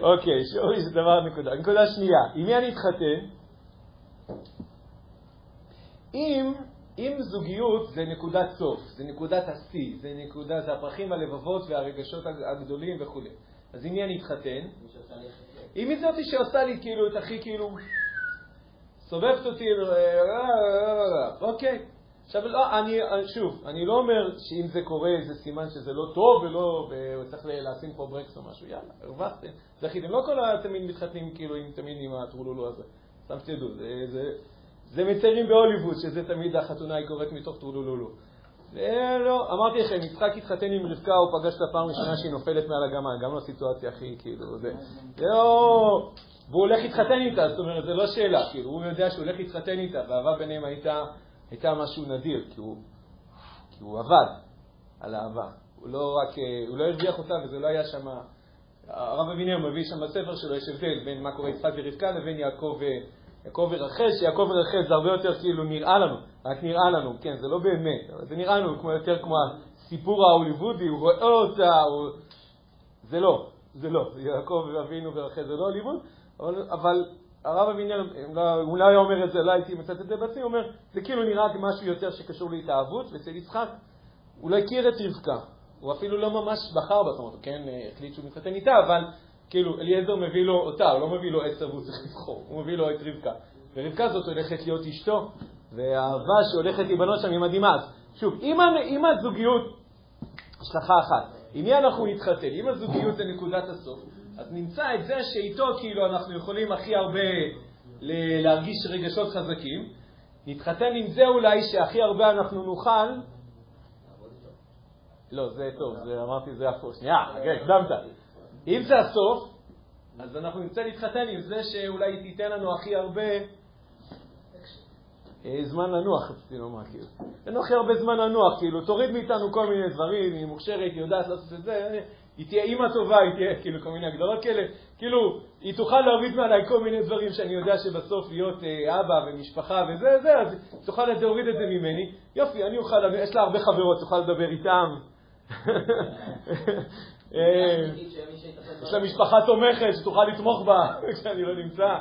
S1: אוקיי, שיעור זה דבר נקודה. נקודה שנייה, עם מי אני אתחתן? אם, אם זוגיות זה נקודת סוף, זה נקודת השיא, זה נקודה, זה הפרחים, הלבבות והרגשות הגדולים וכו'. אז עם מי אני אתחתן? עם מי זאתי שעושה לי כאילו את הכי כאילו, סובבת אותי, אה, אוקיי. עכשיו, לא, אני, שוב, אני לא אומר שאם זה קורה זה סימן שזה לא טוב ולא, וצריך לשים פה ברקס או משהו, יאללה, הרווחתם, זכיתם. לא כל התמיד מתחתנים כאילו עם תמיד עם הטרולולו הזה, סתם שתדעו, זה, זה, זה מציירים בהוליווד, שזה תמיד החתונה היא קורית מתוך טרולולו. אה, לא, אמרתי לכם, יצחק התחתן עם רבקה, הוא פגש אותה פעם ראשונה שהיא נופלת מעל הגמל, גם לא סיטואציה הכי, כאילו, זה, זה לא... והוא הולך להתחתן איתה, זאת אומרת, זה לא שאלה, כאילו, הוא יודע שהוא הולך להתחתן איתה, והאהבה ביניהם הייתה, הייתה משהו נדיר, כי הוא, כי הוא עבד על אהבה. הוא לא רק, אה, הוא לא הרוויח אותה, וזה לא היה שם... הרב אבינר מביא שם בספר שלו, יש הבדל בין מה קורה יצחק ורבקה לבין יעקב ו... יעקב ורחל, שיעקב ורחל זה הרבה יותר כאילו נראה לנו, רק נראה לנו, כן, זה לא באמת, אבל זה נראה לנו כמו יותר כמו הסיפור ההוליוודי, הוא רואה אותה, הוא... זה לא, זה לא, יעקב אבינו ורחל זה לא הוליווד, אבל, אבל הרב אבינר, הוא לא היה אומר את זה, לא הייתי מצטט את זה בעצמי, הוא אומר, זה כאילו נראה כמשהו יותר שקשור להתאהבות, ואצל יצחק הוא לא הכיר את רבקה, הוא אפילו לא ממש בחר בה, זאת אומרת, כן החליט שהוא מתחתן איתה, אבל כאילו אליעזר מביא לו אותה, הוא לא מביא לו עשר והוא צריך לבחור, הוא מביא לו את רבקה. ורבקה זאת הולכת להיות אשתו, והאהבה שהולכת להיבנות שם היא מדהימה. אז שוב, אם הזוגיות, השלכה אחת, עם מי אנחנו נתחתן? אם הזוגיות זה נקודת הסוף, אז נמצא את זה שאיתו כאילו אנחנו יכולים הכי הרבה להרגיש רגשות חזקים, נתחתן עם זה אולי שהכי הרבה אנחנו נוכל לא, זה טוב, זה, אמרתי זה הפוך. שנייה, רגע, הקדמת. אם זה הסוף, אז אנחנו נמצא להתחתן עם זה שאולי תיתן לנו הכי הרבה אה, זמן לנוח, רציתי לומר, כאילו. אין הכי הרבה זמן לנוח, כאילו, תוריד מאיתנו כל מיני דברים, היא מוכשרת, היא יודעת לעשות את זה, היא תהיה אימא טובה, היא תהיה, כאילו, כל מיני הגדרות כאלה, כאילו, היא תוכל להוריד מעליי כל מיני דברים שאני יודע שבסוף להיות אה, אבא ומשפחה וזה, זה, אז תוכל להוריד את זה ממני. יופי, אני אוכל, יש לה הרבה חברות, תוכל לדבר איתם. אה, יש לה משפחה תומכת שתוכל לתמוך בה כשאני לא נמצא.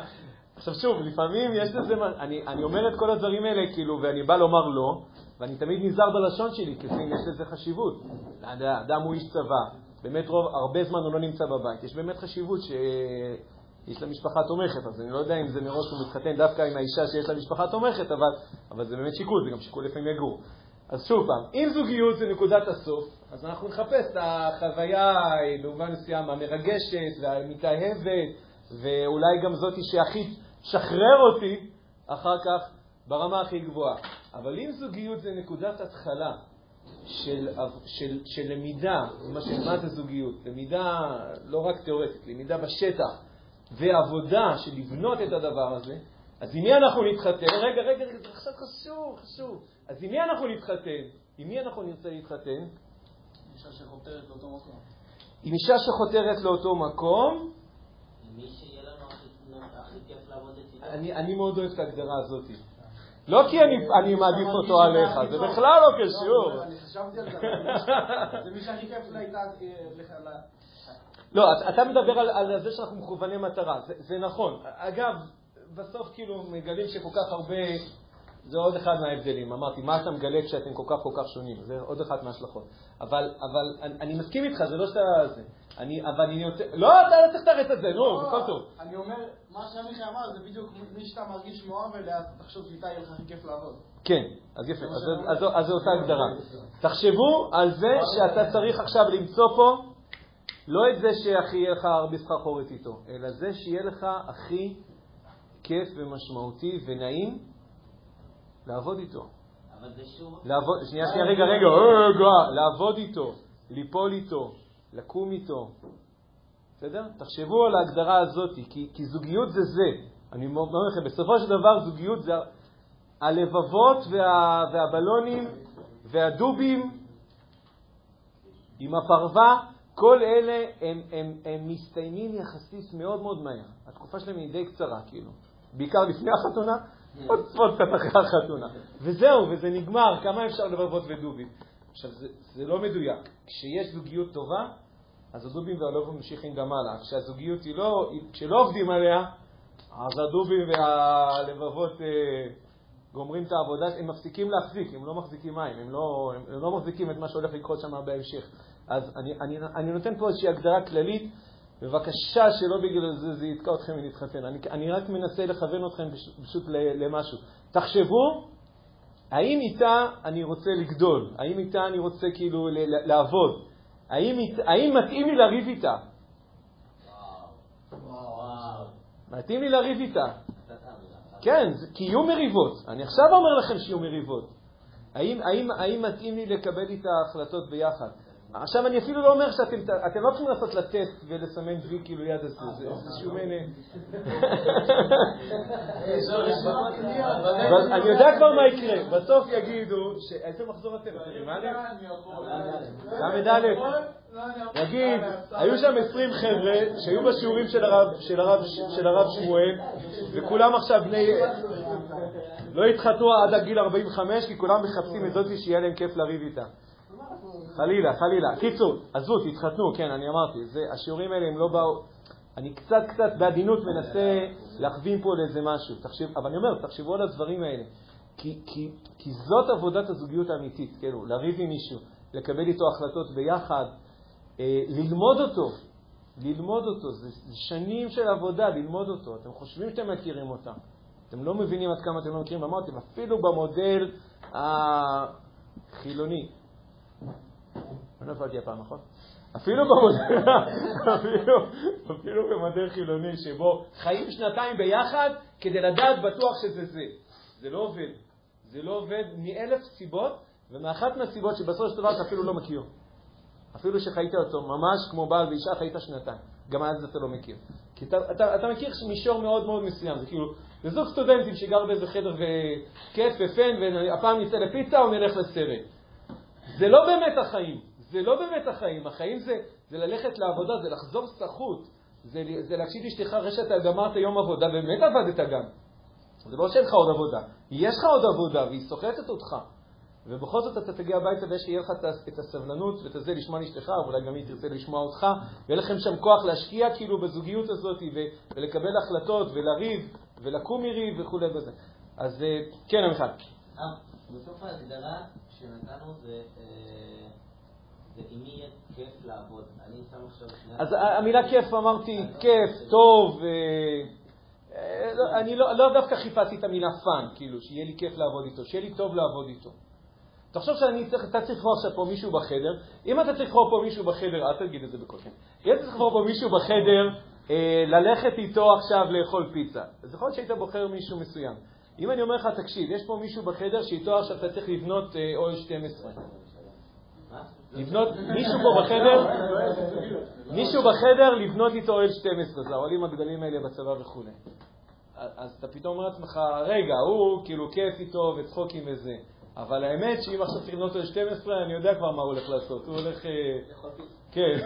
S1: עכשיו שוב, לפעמים יש לזה, אני, אני אומר את כל הדברים האלה, כאילו, ואני בא לומר לא, ואני תמיד נזהר בלשון שלי, כי יש לזה חשיבות. האדם הוא איש צבא, באמת רוב, הרבה זמן הוא לא נמצא בבית. יש באמת חשיבות שיש לה משפחה תומכת, אז אני לא יודע אם זה מראש הוא מתחתן דווקא עם האישה שיש לה משפחה תומכת, אבל, אבל זה באמת שיקול, זה גם שיקול לפעמים יגור. אז שוב פעם, אם זוגיות זה נקודת הסוף, אז אנחנו נחפש את החוויה במובן מסוים המרגשת והמתאהבת, ואולי גם זאתי שהכי תשחרר אותי אחר כך ברמה הכי גבוהה. אבל אם זוגיות זה נקודת התחלה של, של, של למידה, מה, מה זה זוגיות? למידה לא רק תיאורטית, למידה בשטח, ועבודה של לבנות את הדבר הזה, אז עם מי אנחנו נתחתן? רגע, רגע, רגע, זה עכשיו חשוב, חשוב. אז עם מי אנחנו נתחתן? עם מי אנחנו נרצה להתחתן?
S4: אישה שחותרת לאותו מקום.
S1: עם אישה שחותרת לאותו מקום.
S5: מי שיהיה לנו הכי כיף לעבוד לצידו.
S1: אני, אני מאוד אוהב את ההגדרה הזאת. לא כי אני, אני מעדיף אותו עליך, זה בכלל לא קשור.
S4: אני חשבתי על זה, זה מי שהכי כיף לה איתה, לך ל...
S1: לא, אתה- מדבר על, זה שאנחנו מכווני מטרה, זה, נכון. אגב, בסוף כאילו מגלים שכל כך הרבה, זה עוד אחד מההבדלים. אמרתי, מה אתה מגלה כשאתם כל כך כל כך שונים? זה עוד אחת מההשלכות. אבל, אני מסכים איתך, זה לא שאתה... אני, אבל אני רוצה... לא, אתה לא צריך לתרץ את זה, נו, הכל טוב.
S4: אני אומר, מה שעמיחי אמר זה בדיוק מי שאתה מרגיש מאוהב אליה, אתה תחשוב שאיתה יהיה לך הכי כיף לעבוד.
S1: כן, אז יפה, אז, אז, אז, אז זו אותה הגדרה. תחשבו על זה שאתה צריך עכשיו למצוא פה לא את זה שהכי יהיה לך הרבה סחרחורת איתו, אלא זה שיהיה לך הכי כיף ומשמעותי ונעים לעבוד איתו.
S5: אבל זה שוב...
S1: לעבוד, שנייה, שנייה, רגע, רגע, רגע, לעבוד איתו, ליפול איתו, לקום איתו. בסדר? תחשבו על ההגדרה הזאת, כי, כי זוגיות זה זה. אני אומר לכם, בסופו של דבר זוגיות זה הלבבות וה, והבלונים והדובים עם הפרווה, כל אלה הם, הם, הם מסתיימים יחסית מאוד מאוד מהר. התקופה שלהם היא די קצרה, כאילו. בעיקר לפני החתונה, עוד עוד קצת אחרי החתונה. וזהו, וזה נגמר, כמה אפשר לבבות ודובים? עכשיו, זה, זה לא מדויק. כשיש זוגיות טובה, אז הדובים והלובים ממשיכים גם הלאה. כשהזוגיות היא לא, כשלא עובדים עליה, אז הדובים והלבבות אה, גומרים את העבודה, הם מפסיקים להחזיק, הם לא מחזיקים מים, הם לא, הם, הם לא מחזיקים את מה שהולך לקרות שם בהמשך. אז אני, אני, אני נותן פה איזושהי הגדרה כללית, בבקשה שלא בגלל זה זה יתקע אתכם מלהתחתן. אני, אני רק מנסה לכוון אתכם פשוט למשהו. תחשבו, האם איתה אני רוצה לגדול? האם איתה אני רוצה כאילו לעבוד? האם, האם מתאים לי לריב איתה? מתאים לי לריב איתה. כן, כי יהיו מריבות. אני עכשיו אומר לכם שיהיו מריבות. האם, האם, האם מתאים לי לקבל איתה החלטות ביחד? עכשיו, אני אפילו לא אומר שאתם אתם לא צריכים לעשות לה טסט ולסמן וי כאילו יד הזה, זה איזשהו מין... אבל אני יודע כבר מה יקרה, בסוף יגידו, איזה מחזור אתם? ל"א? נגיד, היו שם 20 חבר'ה שהיו בשיעורים של הרב שמואל, וכולם עכשיו בני... לא התחתנו עד הגיל 45, כי כולם מחפשים את זאתי שיהיה להם כיף לריב איתה. חלילה, חלילה. קיצור, עזבו, תתחתנו, כן, אני אמרתי, זה, השיעורים האלה הם לא באו... אני קצת קצת בעדינות מנסה להכווין פה לאיזה משהו, תחשב, אבל אני אומר, תחשבו על הדברים האלה, כי, כי, כי זאת עבודת הזוגיות האמיתית, כאילו, לריב עם מישהו, לקבל איתו החלטות ביחד, אה, ללמוד אותו, ללמוד אותו, זה, זה שנים של עבודה, ללמוד אותו. אתם חושבים שאתם מכירים אותם, אתם לא מבינים עד כמה אתם לא מכירים, אמרתי, אפילו במודל החילוני, לא נפלתי הפעם, נכון? אפילו במודל, חילוני שבו חיים שנתיים ביחד כדי לדעת בטוח שזה זה. זה לא עובד. זה לא עובד מאלף סיבות, ומאחת מהסיבות שבסופו של דבר אתה אפילו לא מכיר. אפילו שחיית אותו ממש כמו בעל ואישה, חיית שנתיים. גם אז אתה לא מכיר. כי אתה, אתה, אתה מכיר מישור מאוד מאוד מסוים. זה כאילו, זה זוג סטודנטים שגר באיזה חדר וכיף ופן, והפעם נצא לפיצה או נלך לסרט. זה לא באמת החיים. זה לא באמת החיים. החיים זה, זה ללכת לעבודה, זה לחזור סחוט. זה, זה להקשיב לאשתך אחרי שאתה גמרת יום עבודה, באמת עבדת גם. זה לא שאין לך עוד עבודה. יש לך עוד עבודה, והיא סוחטת אותך. ובכל זאת אתה תגיע הביתה ויש לך את הסבלנות ואת הזה לשמוע לאשתך, ואולי גם היא תרצה לשמוע אותך, ויהיה לכם שם כוח להשקיע כאילו בזוגיות הזאת ולקבל החלטות ולריב ולקום מריב וכולי וזה. אז כן, עמיחי.
S5: בסוף ההגדרה שנתנו זה עם מי יהיה כיף לעבוד. אני שם עכשיו.
S1: אז המילה כיף אמרתי, כיף, טוב, אני לא דווקא חיפשתי את המילה fun, כאילו, שיהיה לי כיף לעבוד איתו, שיהיה לי טוב לעבוד איתו. תחשוב שאתה צריך לבחור עכשיו פה מישהו בחדר, אם אתה צריך לבחור פה מישהו בחדר, אל תגיד את זה בקושי, אם אתה צריך לבחור פה מישהו בחדר, אה, ללכת איתו עכשיו לאכול פיצה, אז יכול להיות שהיית בוחר מישהו מסוים. אם אני אומר לך, תקשיב, יש פה מישהו בחדר שאיתו עכשיו אתה צריך לבנות אה, אוהל 12. לבנות, מישהו פה בחדר, מישהו בחדר לבנות איתו אוהל 12, זה האוהלים הגדולים האלה בצבא וכו'. אז אתה פתאום אומר לעצמך, רגע, הוא כאילו כיף איתו וצחוקים וזה. אבל האמת שאם עכשיו צריך לבנות אוהל 12, אני יודע כבר מה הוא הולך לעשות. הוא הולך... כן.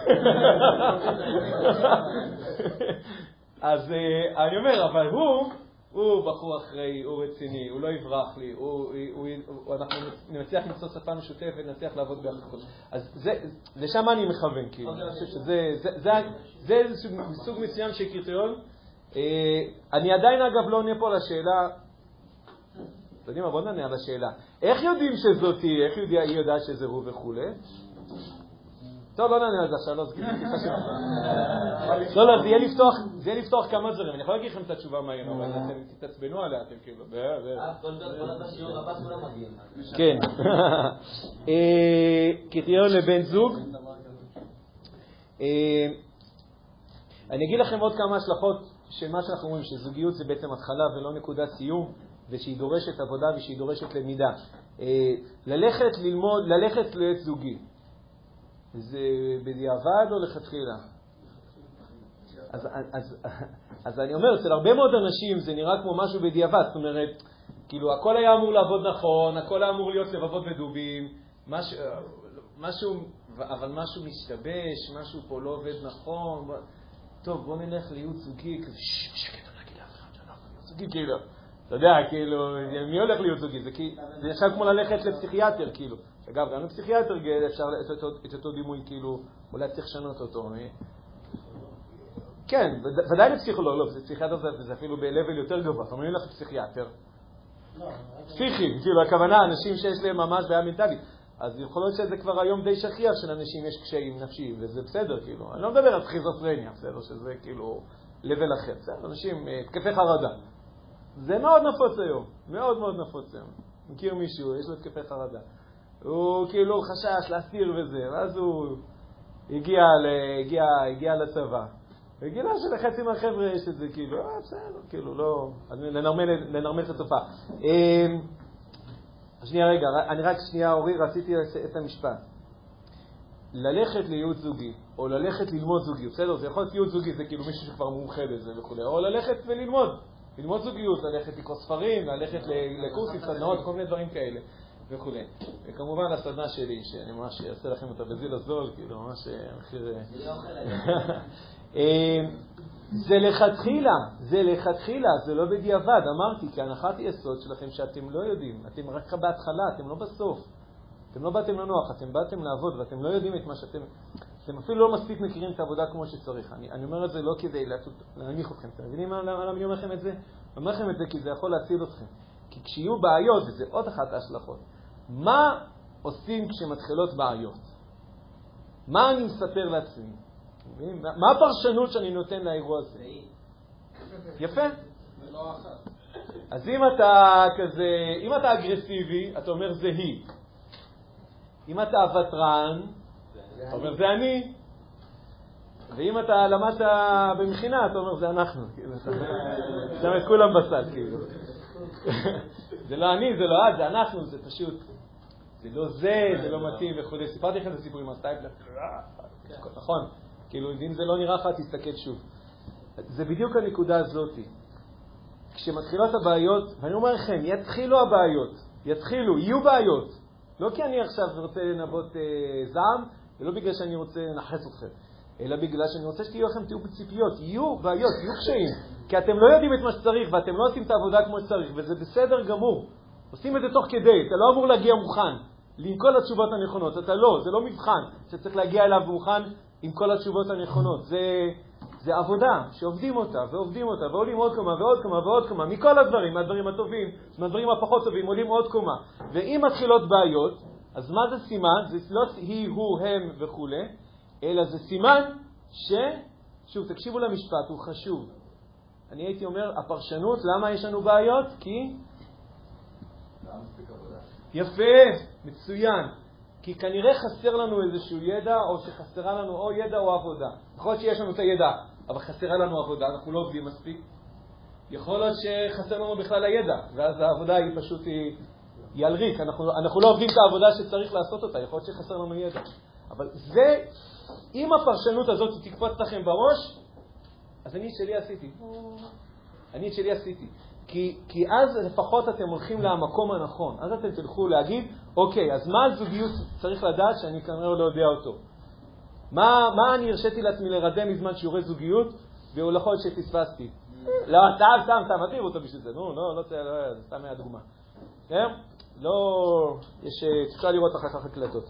S1: אז אני אומר, אבל הוא, הוא בחור אחראי, הוא רציני, הוא לא יברח לי, הוא, הוא, הוא, אנחנו נצליח למצוא שפה משותפת, נצליח לעבוד ביחד. אז זה, לשם אני מכוון, כאילו. אני חושב שזה זה, זה, זה איזה סוג מסוים של קריטריון. אה, אני עדיין, אגב, לא עונה פה על השאלה, אתם יודעים מה, בואו נענה על השאלה. איך יודעים שזאתי, איך היא יודעת שזה הוא וכולי? טוב, לא נענה על זה עכשיו, לא, זה כאילו של לא, לא, זה יהיה לפתוח כמה דברים. אני יכול להגיד לכם את התשובה מהר, אבל אתם תתעצבנו עליה, אתם כאילו... כן. אה, קריטריון לבן זוג. אה, אני אגיד לכם עוד כמה השלכות של מה שאנחנו אומרים, שזוגיות זה בעצם התחלה ולא נקודת סיום, ושהיא דורשת עבודה ושהיא דורשת למידה. אה, ללכת ללמוד, ללכת לעת זוגי. זה בדיעבד או לכתחילה? אז, אז, אז אני אומר, אצל הרבה מאוד אנשים זה נראה כמו משהו בדיעבד, זאת אומרת, כאילו הכל היה אמור לעבוד נכון, הכל היה אמור להיות לבבות ודובים, משהו, משהו, אבל משהו משתבש, משהו פה לא עובד נכון, טוב, בוא נלך לייעוץ זוגי, שקט, לא כאילו, אתה יודע, כאילו, מי הולך לייעוץ זוגי? זה עכשיו כמו ללכת לפסיכיאטר, כאילו. אגב, גם לפסיכיאטר אפשר את אותו דימוי, כאילו, אולי צריך לשנות אותו. כן, ודאי לפסיכולוג, לא, פסיכיאטר זה אפילו ב-level יותר גבוה. זאת אומרת, לך פסיכיאטר. פסיכי, כאילו, הכוונה, אנשים שיש להם ממש בעיה מנטלית. אז יכול להיות שזה כבר היום די שכיח שלאנשים יש קשיים נפשיים, וזה בסדר, כאילו. אני לא מדבר על סכיזופרניה, בסדר, שזה כאילו level אחר. בסדר, אנשים, אה, התקפי חרדה. זה מאוד נפוץ היום, מאוד מאוד נפוץ היום. מכיר מישהו, יש לו התקפי חרדה. הוא כאילו חשש להסתיר וזה, ואז הוא הגיע, ל, הגיע, הגיע לצבא, וגילה שלחצי מהחבר'ה יש את זה, כאילו, אה, בסדר, כאילו, לא, לנרמל את התופעה. אמ, שנייה, רגע, אני רק שנייה, אורי, רציתי את המשפט. ללכת לייעוץ זוגי, או ללכת ללמוד זוגיות, בסדר? זה יכול להיות ייעוץ זוגי, זה כאילו מישהו שכבר מומחה בזה וכולי, או ללכת וללמוד, ללמוד זוגיות, ללכת לקרוא ספרים, ללכת לקורסים, סדנאות, כל מיני דברים כאלה. וכולי. וכמובן הסדנה שלי, שאני ממש אעשה לכם אותה בזיל הזול, כאילו ממש אה, מחיר... אה, אה, זה לכתחילה, זה לכתחילה, זה לא בדיעבד. אמרתי, כי הנחת יסוד שלכם שאתם לא יודעים, אתם רק בהתחלה, אתם לא בסוף. אתם לא באתם לנוח, אתם באתם לעבוד ואתם לא יודעים את מה שאתם... אתם אפילו לא מספיק מכירים את העבודה כמו שצריך. אני, אני אומר את זה לא כדי להנמיך אתכם. אתם מבינים למה אני אומר לכם את זה? אני אומר לכם את זה כי זה יכול להציל אתכם. כי כשיהיו בעיות, וזה עוד אחת ההשלכות, מה עושים כשמתחילות בעיות? מה אני מספר לעצמי? מה הפרשנות שאני נותן לאירוע הזה? יפה. אז אם אתה כזה, אם אתה אגרסיבי, אתה אומר זה היא. אם אתה ותרן, אתה אומר זה אני. ואם אתה למדת במכינה, אתה אומר זה אנחנו. כאילו, שם את כולם בסל, כאילו. זה לא אני, זה לא את, זה אנחנו, זה פשוט. זה לא זה, זה לא מתאים וכו'. סיפרתי לכם את הסיפור עם הסטייפלר, נכון, כאילו, אם זה לא נראה לך, תסתכל שוב. זה בדיוק הנקודה הזאת. כשמתחילות הבעיות, ואני אומר לכם, יתחילו הבעיות, יתחילו, יהיו בעיות. לא כי אני עכשיו רוצה לנבות אה, זעם, ולא בגלל שאני רוצה לנכס אתכם, אלא בגלל שאני רוצה שתהיו לכם תהיו בציפיות. יהיו בעיות, יהיו קשיים, כי אתם לא יודעים את מה שצריך, ואתם לא עושים את העבודה כמו שצריך, וזה בסדר גמור. עושים את זה תוך כדי, אתה לא אמור להגיע מוכן עם כל התשובות הנכונות, אתה לא, זה לא מבחן שצריך להגיע אליו מוכן עם כל התשובות הנכונות, זה, זה עבודה שעובדים אותה ועובדים אותה ועולים עוד קומה ועוד קומה ועוד קומה, מכל הדברים, מהדברים הטובים, מהדברים הפחות טובים, עולים עוד קומה. ואם מתחילות בעיות, אז מה זה סימן? זה לא היא, הוא, הם וכולי, אלא זה סימן ש... שוב, תקשיבו למשפט, הוא חשוב. אני הייתי אומר, הפרשנות, למה יש לנו בעיות? כי יפה, מצוין. כי כנראה חסר לנו איזשהו ידע, או שחסרה לנו או ידע או עבודה. יכול להיות שיש לנו את הידע, אבל חסרה לנו עבודה, אנחנו לא עובדים מספיק. יכול להיות שחסר לנו בכלל הידע, ואז העבודה היא פשוט, היא, היא על ריק. אנחנו, אנחנו לא עובדים את העבודה שצריך לעשות אותה, יכול להיות שחסר לנו ידע. אבל זה, אם הפרשנות הזאת תקפוץ לכם בראש, אז אני את שלי עשיתי. אני את שלי עשיתי. כי, כי אז לפחות אתם הולכים למקום הנכון. אז אתם תלכו להגיד, אוקיי, אז מה הזוגיות צריך לדעת שאני כנראה לא יודע אותו? מה, מה אני הרשיתי לעצמי לרדם מזמן שיעורי זוגיות ויכול להיות שפספסתי. לא, סתם, סתם, סתם, אל תראו אותו בשביל זה, נו, לא, לא, לא, זה סתם היה דוגמה. בסדר? לא, יש, אפשר לראות אחר כך הקלטות.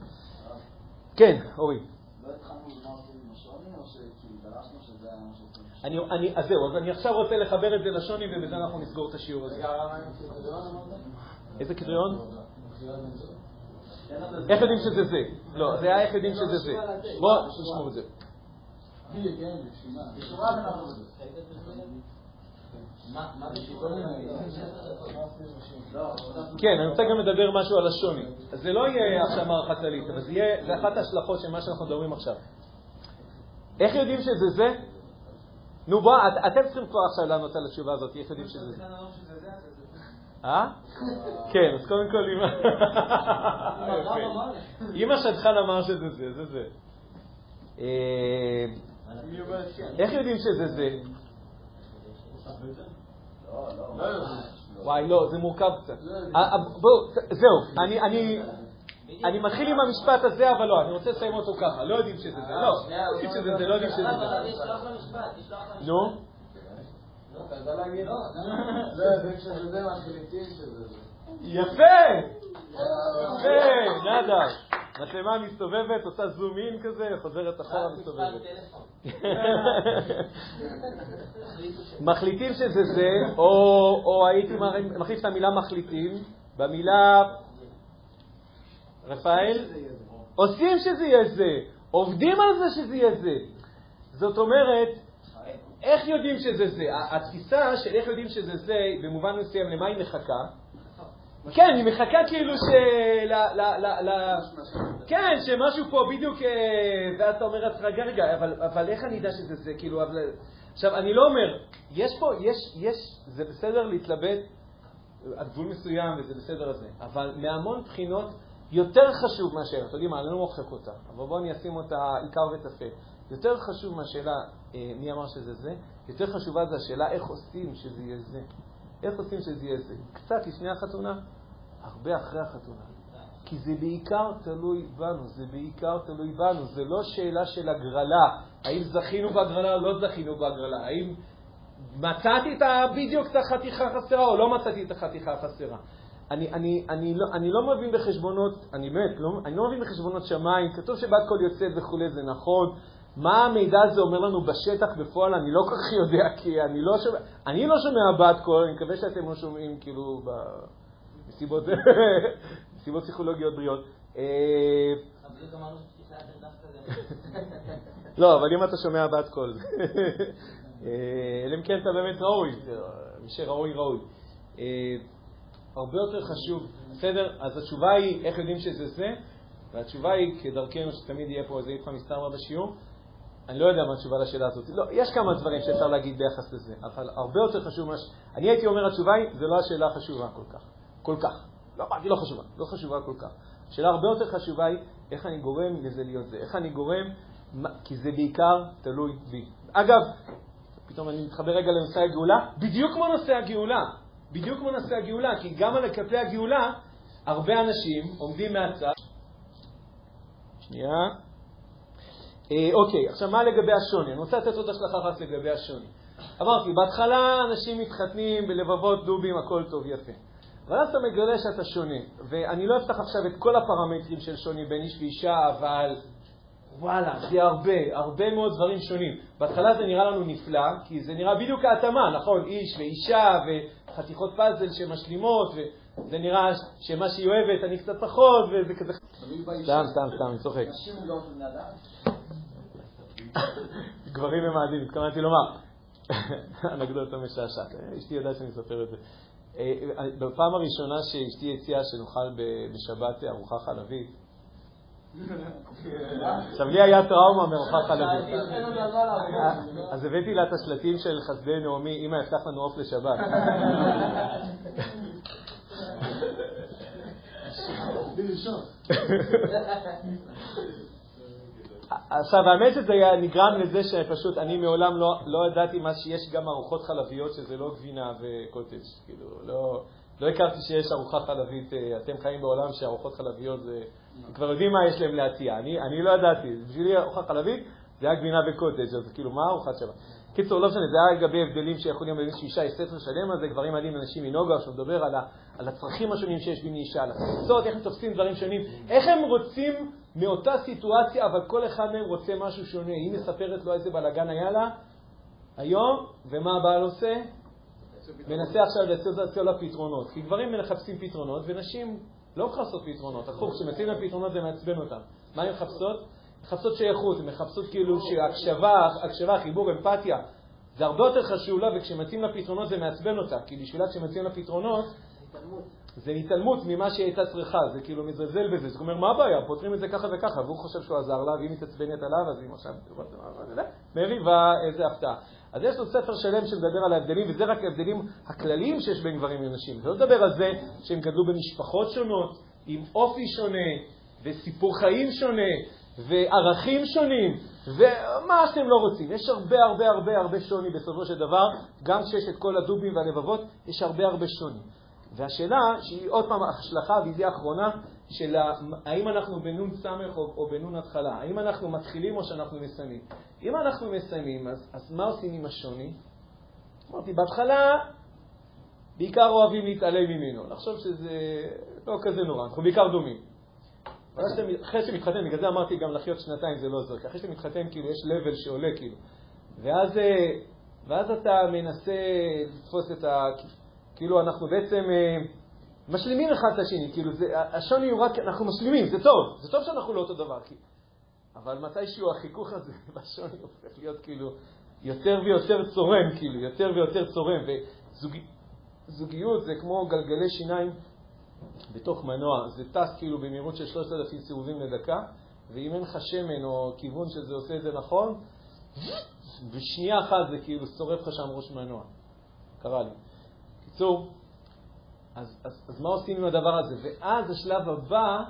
S1: כן, אורי.
S2: לא התחלנו במה עושים עם השוני, או שכאילו דרשנו שזה היה מה שעושים?
S1: אני, אני, אז זהו, אז אני עכשיו רוצה לחבר את זה לשוני ובזה אנחנו נסגור את השיעור הזה. איזה קריטריון? איך יודעים שזה זה? לא, זה היה איך יודעים שזה זה. בואו נשמור את זה.
S2: לא,
S1: כן, אני רוצה גם לדבר משהו על השוני. אז זה לא יהיה עכשיו מערכה כללית, אבל זה יהיה, זה אחת ההשלכות של מה שאנחנו מדברים עכשיו. איך יודעים שזה זה? נו בוא, את- אתם צריכים כבר עכשיו לענות על התשובה הזאת, איך יודעים שזה זה. אה? כן, אז קודם כל אמא... יפה. אמא שדכן אמר שזה זה, זה זה. אה, איך יודעים שזה זה? וואי, לא, זה מורכב קצת. אה, אה, בואו, זהו, אני- אני... מתחיל עם המשפט הזה, אבל לא, אני רוצה לסיים אותו ככה. לא יודעים שזה זה, לא. לא יודעים שזה זה, לא יודעים שזה זה. נו,
S4: מחליטים שזה זה.
S1: יפה! יפה, נאדה. מצלמה מסתובבת, עושה זום אין כזה, חוזרת אחורה, מסתובבת. מחליטים שזה זה, או, הייתי מחליף את המילה מחליטים במילה, רפאל, עושים שזה יהיה זה, עובדים על זה שזה יהיה זה. זאת אומרת, איך יודעים שזה זה? התפיסה של איך יודעים שזה זה, במובן מסוים, למה היא מחכה? כן, היא מחכה כאילו ש... כן, שמשהו פה בדיוק... אה, ואז אתה אומר לעצמך, רגע, רגע, אבל, איך אני אדע שזה זה? כאילו, אבל... עכשיו, אני לא אומר, יש פה, יש, יש, זה בסדר להתלבט עד גבול מסוים וזה בסדר הזה, אבל מהמון בחינות יותר חשוב מהשאלה, אתם יודעים מה, אני לא מוחק אותה, אבל בואו אני אשים אותה עיקר וטפל. יותר חשוב מהשאלה אה, מי אמר שזה זה, יותר חשובה זה השאלה איך עושים שזה יהיה זה. איך עושים שזה יהיה זה? קצת לפני החתונה, הרבה אחרי החתונה. כי זה בעיקר תלוי בנו, זה בעיקר תלוי בנו, זה לא שאלה של הגרלה, האם זכינו בהגרלה או לא זכינו בהגרלה, האם מצאתי את ה- בדיוק את החתיכה החסרה או לא מצאתי את החתיכה החסרה. אני, אני, אני, לא, אני לא מבין בחשבונות, אני באמת, לא, אני לא מבין בחשבונות שמיים, כתוב שבת קול יוצאת וכולי, זה נכון. מה המידע הזה אומר לנו בשטח בפועל, אני לא כל כך יודע, כי אני לא שומע, אני לא שומע בת קול, אני מקווה שאתם לא שומעים כאילו במסיבות, מסיבות פסיכולוגיות בריאות. אה. לא, אבל אם אתה שומע בת קול, אה, אלא אם כן אתה באמת ראוי, מי שראוי ראוי. הרבה יותר חשוב, בסדר? אז התשובה היא איך יודעים שזה זה, והתשובה היא, כדרכנו שתמיד יהיה פה איזה איפכא מסתברא בשיעור, אני לא יודע מה התשובה לשאלה הזאת. לא, יש כמה דברים שאפשר להגיד ביחס לזה, אבל הרבה יותר חשוב מה ש... אני הייתי אומר התשובה היא, זה לא השאלה החשובה כל כך. כל כך. לא אמרתי לא חשובה, לא חשובה כל כך. השאלה הרבה יותר חשובה היא, איך אני גורם לזה להיות זה. איך אני גורם, מה- כי זה בעיקר תלוי בי. אגב, פתאום אני מתחבר רגע לנושא הגאולה, בדיוק כמו נושא הגאולה. בדיוק כמו נושא הגאולה, כי גם על כלפי הגאולה, הרבה אנשים עומדים מהצד. שנייה. אה, אוקיי, עכשיו מה לגבי השוני? אני רוצה לתת עוד השלכה אחת לגבי השוני. אמרתי, בהתחלה אנשים מתחתנים בלבבות דובים, הכל טוב, יפה. אבל אז אתה מגלה שאתה שונה, ואני לא אפתח עכשיו את כל הפרמטרים של שוני בין איש ואישה, אבל וואלה, זה הרבה, הרבה מאוד דברים שונים. בהתחלה זה נראה לנו נפלא, כי זה נראה בדיוק ההתאמה, נכון? איש ואישה וחתיכות פאזל שמשלימות, וזה נראה שמה שהיא אוהבת אני קצת פחות, וזה כזה... סתם, סתם, סתם, אני צוחק. גברים ממאדים, התכוונתי לומר. אנקדוטה משעשעת. אשתי ידעה שאני אספר את זה. אה, בפעם הראשונה שאשתי הציעה שנאכל בשבת ארוחה חלבית, עכשיו לי היה טראומה מארוחה חלבית. אה, אז הבאתי לה את השלטים של חסדי נעמי, אמא הבטח לנו עוף לשבת. עכשיו, האמת שזה היה נגרם לזה שפשוט אני מעולם לא, לא ידעתי מה שיש גם ארוחות חלביות שזה לא גבינה וקוטג'. כאילו, לא, לא הכרתי שיש ארוחה חלבית, אה, אתם חיים בעולם שארוחות חלביות זה... כבר יודעים מה יש להם להציע. אני, אני לא ידעתי, בשבילי ארוחה חלבית, זה היה גבינה וקוטג', אז כאילו, מה ארוחת שבת? קיצור, לא משנה, זה היה לגבי הבדלים שיכולים להיות שאישה יש ספר שלם על זה, גברים מעלים אנשים מנוגה, שמדבר על, ה, על הצרכים השונים שיש בין אישה, על התפיסות, איך הם תופסים דברים שונים, איך הם רוצים מאותה סיטואציה, אבל כל אחד מהם רוצה משהו שונה. היא מספרת לו איזה בלאגן היה לה היום, ומה הבעל עושה? מנסה עכשיו לייצר לה פתרונות. כי גברים מחפשים פתרונות, ונשים לא מחפשות פתרונות. הפוך, כשמציעים לה פתרונות זה מעצבן אותם. מה הן מחפשות? מחפשות שייכות, הן מחפשות כאילו שהקשבה, הקשבה, חיבור, אמפתיה. זה הרבה יותר חשוב לה, וכשמציעים לה פתרונות זה מעצבן אותה. כי בשבילה כשמציעים לה פתרונות, זה התעלמות ממה שהיא הייתה צריכה, זה כאילו מזלזל בזה. זאת אומרת, מה הבעיה? פותרים את זה ככה וככה, והוא חושב שהוא עזר לה, והיא מתעצבנת עליו, אז היא עכשיו, מריבה, איזה הפתעה. אז יש לו ספר שלם שמדבר על ההבדלים, וזה רק ההבדלים הכלליים שיש בין גברים לנשים. זה לא מדבר על זה שהם גדלו במשפחות שונות, עם אופי שונה, וסיפור חיים שונה, וערכים שונים, ומה שאתם לא רוצים. יש הרבה הרבה הרבה הרבה שוני בסופו של דבר, גם כשיש את כל הדובים והלבבות, יש הרבה הרבה שוני. והשאלה, שהיא עוד פעם השלכה, ויזיה אחרונה, של האם אנחנו בנון סמך או, או בנון התחלה, האם אנחנו מתחילים או שאנחנו מסיימים. אם אנחנו מסיימים, אז, אז מה עושים עם השוני? אמרתי, בהתחלה בעיקר אוהבים להתעלם ממנו, לחשוב שזה לא כזה נורא, אנחנו בעיקר דומים. אחרי שמתחתן, בגלל זה אמרתי גם לחיות שנתיים זה לא עוזר, כי אחרי שמתחתן כאילו יש level שעולה כאילו. ואז, אה, ואז אתה מנסה לתפוס את ה... כאילו אנחנו בעצם אה, משלימים אחד את השני, כאילו זה, השוני הוא רק, אנחנו משלימים, זה טוב, זה טוב שאנחנו לא אותו דבר, כי... אבל מתישהו החיכוך הזה בשוני הופך להיות כאילו יותר ויותר צורם, כאילו, יותר ויותר צורם, וזוגיות זה כמו גלגלי שיניים בתוך מנוע, זה טס כאילו במהירות של 3,000 סיבובים לדקה, ואם אין לך שמן או כיוון שזה עושה את זה נכון, בשנייה אחת זה כאילו שורף לך שם ראש מנוע. קרה לי. בקיצור, אז, אז, אז מה עושים עם הדבר הזה? ואז השלב הבא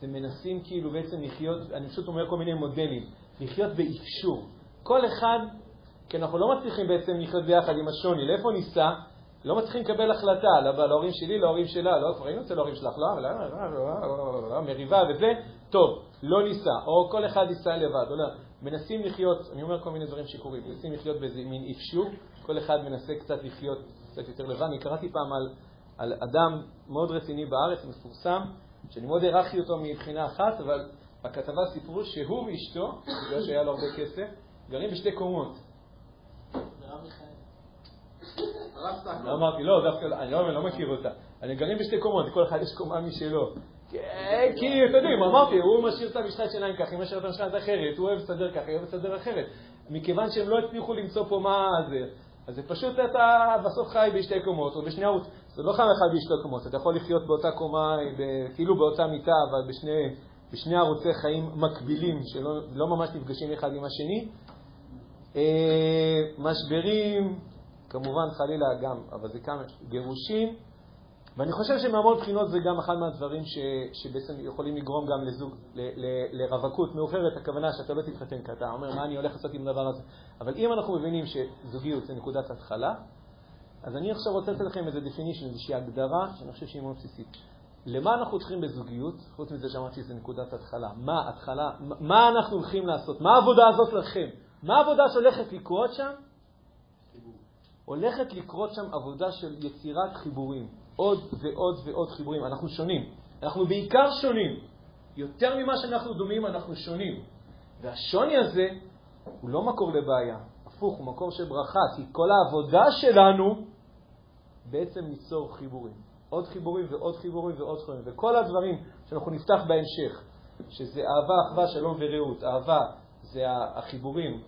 S1: זה מנסים כאילו בעצם לחיות, אני פשוט אומר כל מיני מודלים, לחיות באפשור. כל אחד, כי אנחנו לא מצליחים בעצם לחיות ביחד עם השוני, לאיפה ניסע? לא מצליחים לקבל החלטה, להורים שלי, להורים שלה, לא, כבר היינו אצל ההורים שלך, לא, לא, מריבה וזה, טוב, לא ניסע, או כל אחד ייסע לבד, לא, מנסים לחיות, אני אומר כל מיני דברים שקורים, מנסים לחיות באיזה מין אפשור, כל אחד מנסה קצת לחיות קצת יותר לבד. אני קראתי פעם על, על אדם מאוד רציני בארץ, מפורסם, שאני מאוד הערכתי אותו מבחינה אחת, אבל בכתבה סיפרו שהוא ואשתו, בגלל שהיה לו הרבה כסף, גרים בשתי קומות. לא אמרתי, לא, דווקא, אני לא, לא מכיר אותה. אני גרים בשתי קומות, לכל אחד יש קומה משלו. כי, אתם יודעים, אמרתי, הוא משאיר את המשחת שיניים ככה, היא משאיר את המשחת אחרת, הוא אוהב לסדר ככה, היא אוהב לסדר אחרת. מכיוון שהם לא הצליחו למצוא פה מה זה, אז זה פשוט אתה בסוף חי בשתי קומות, או בשני ערוץ. זה לא חי אחד בשתי קומות, אתה יכול לחיות באותה קומה, כאילו באותה מיטה, אבל בשני, בשני ערוצי חיים מקבילים, שלא לא ממש נפגשים אחד עם השני. אה, משברים, כמובן חלילה גם, אבל זה כמה, גירושים, ואני חושב שמהמון בחינות זה גם אחד מהדברים ש, שבעצם יכולים לגרום גם לזוג, ל, ל, לרווקות מאוחרת, הכוונה שאתה לא תתחתן, כי אתה אומר, מה אני הולך לעשות עם הדבר הזה? אבל אם אנחנו מבינים שזוגיות זה נקודת התחלה, אז אני עכשיו רוצה לתת לכם איזה definition, איזושהי הגדרה שאני חושב שהיא מאוד בסיסית. למה אנחנו צריכים בזוגיות, חוץ מזה שאמרתי שזה נקודת התחלה? מה התחלה, מה אנחנו הולכים לעשות? מה העבודה הזאת לכם? מה העבודה שהולכת לקרות שם? הולכת לקרות שם עבודה של יצירת חיבורים. עוד ועוד ועוד חיבורים. אנחנו שונים. אנחנו בעיקר שונים. יותר ממה שאנחנו דומים, אנחנו שונים. והשוני הזה הוא לא מקור לבעיה, הפוך, הוא מקור של ברכה, כי כל העבודה שלנו בעצם ליצור חיבורים. עוד חיבורים ועוד חיבורים ועוד חיבורים. וכל הדברים שאנחנו נפתח בהמשך, שזה אהבה, אחווה, שלום ורעות, אהבה זה החיבורים,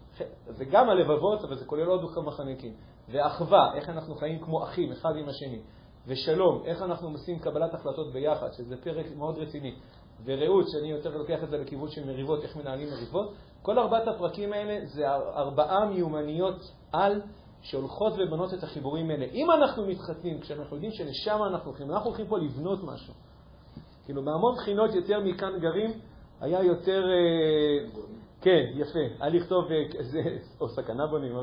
S1: זה גם הלבבות, אבל זה כולל עוד כמה חניקים. ואחווה, איך אנחנו חיים כמו אחים, אחד עם השני. ושלום, איך אנחנו עושים קבלת החלטות ביחד, שזה פרק מאוד רציני, ורעות, שאני יותר לוקח את זה לכיוון של מריבות, איך מנהלים מריבות, כל ארבעת הפרקים האלה זה ארבעה מיומנויות על שהולכות ובנות את החיבורים האלה. אם אנחנו מתחתנים, כשאנחנו יודעים שלשם אנחנו הולכים, אנחנו הולכים פה לבנות משהו. כאילו, מהמון בחינות יותר מכאן גרים, היה יותר... אה, כן, יפה. היה לכתוב, אה, זה, או סכנה בונים,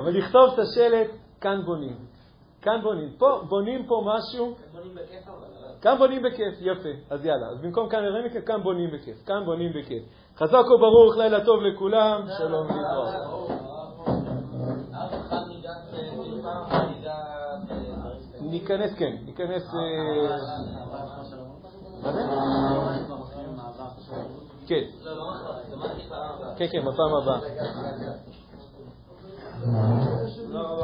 S1: אבל לכתוב את השלט, כאן בונים. כאן בונים. פה, בונים פה משהו... כאן בונים בכיף, יפה. אז יאללה, אז במקום כאן מכיף, כאן בונים בכיף. כאן בונים בכיף. חזק וברוך, לילה טוב לכולם, שלום ולהתראות. להיכנס, כן, להיכנס... אה, כן. כן, כן, בפעם הבאה.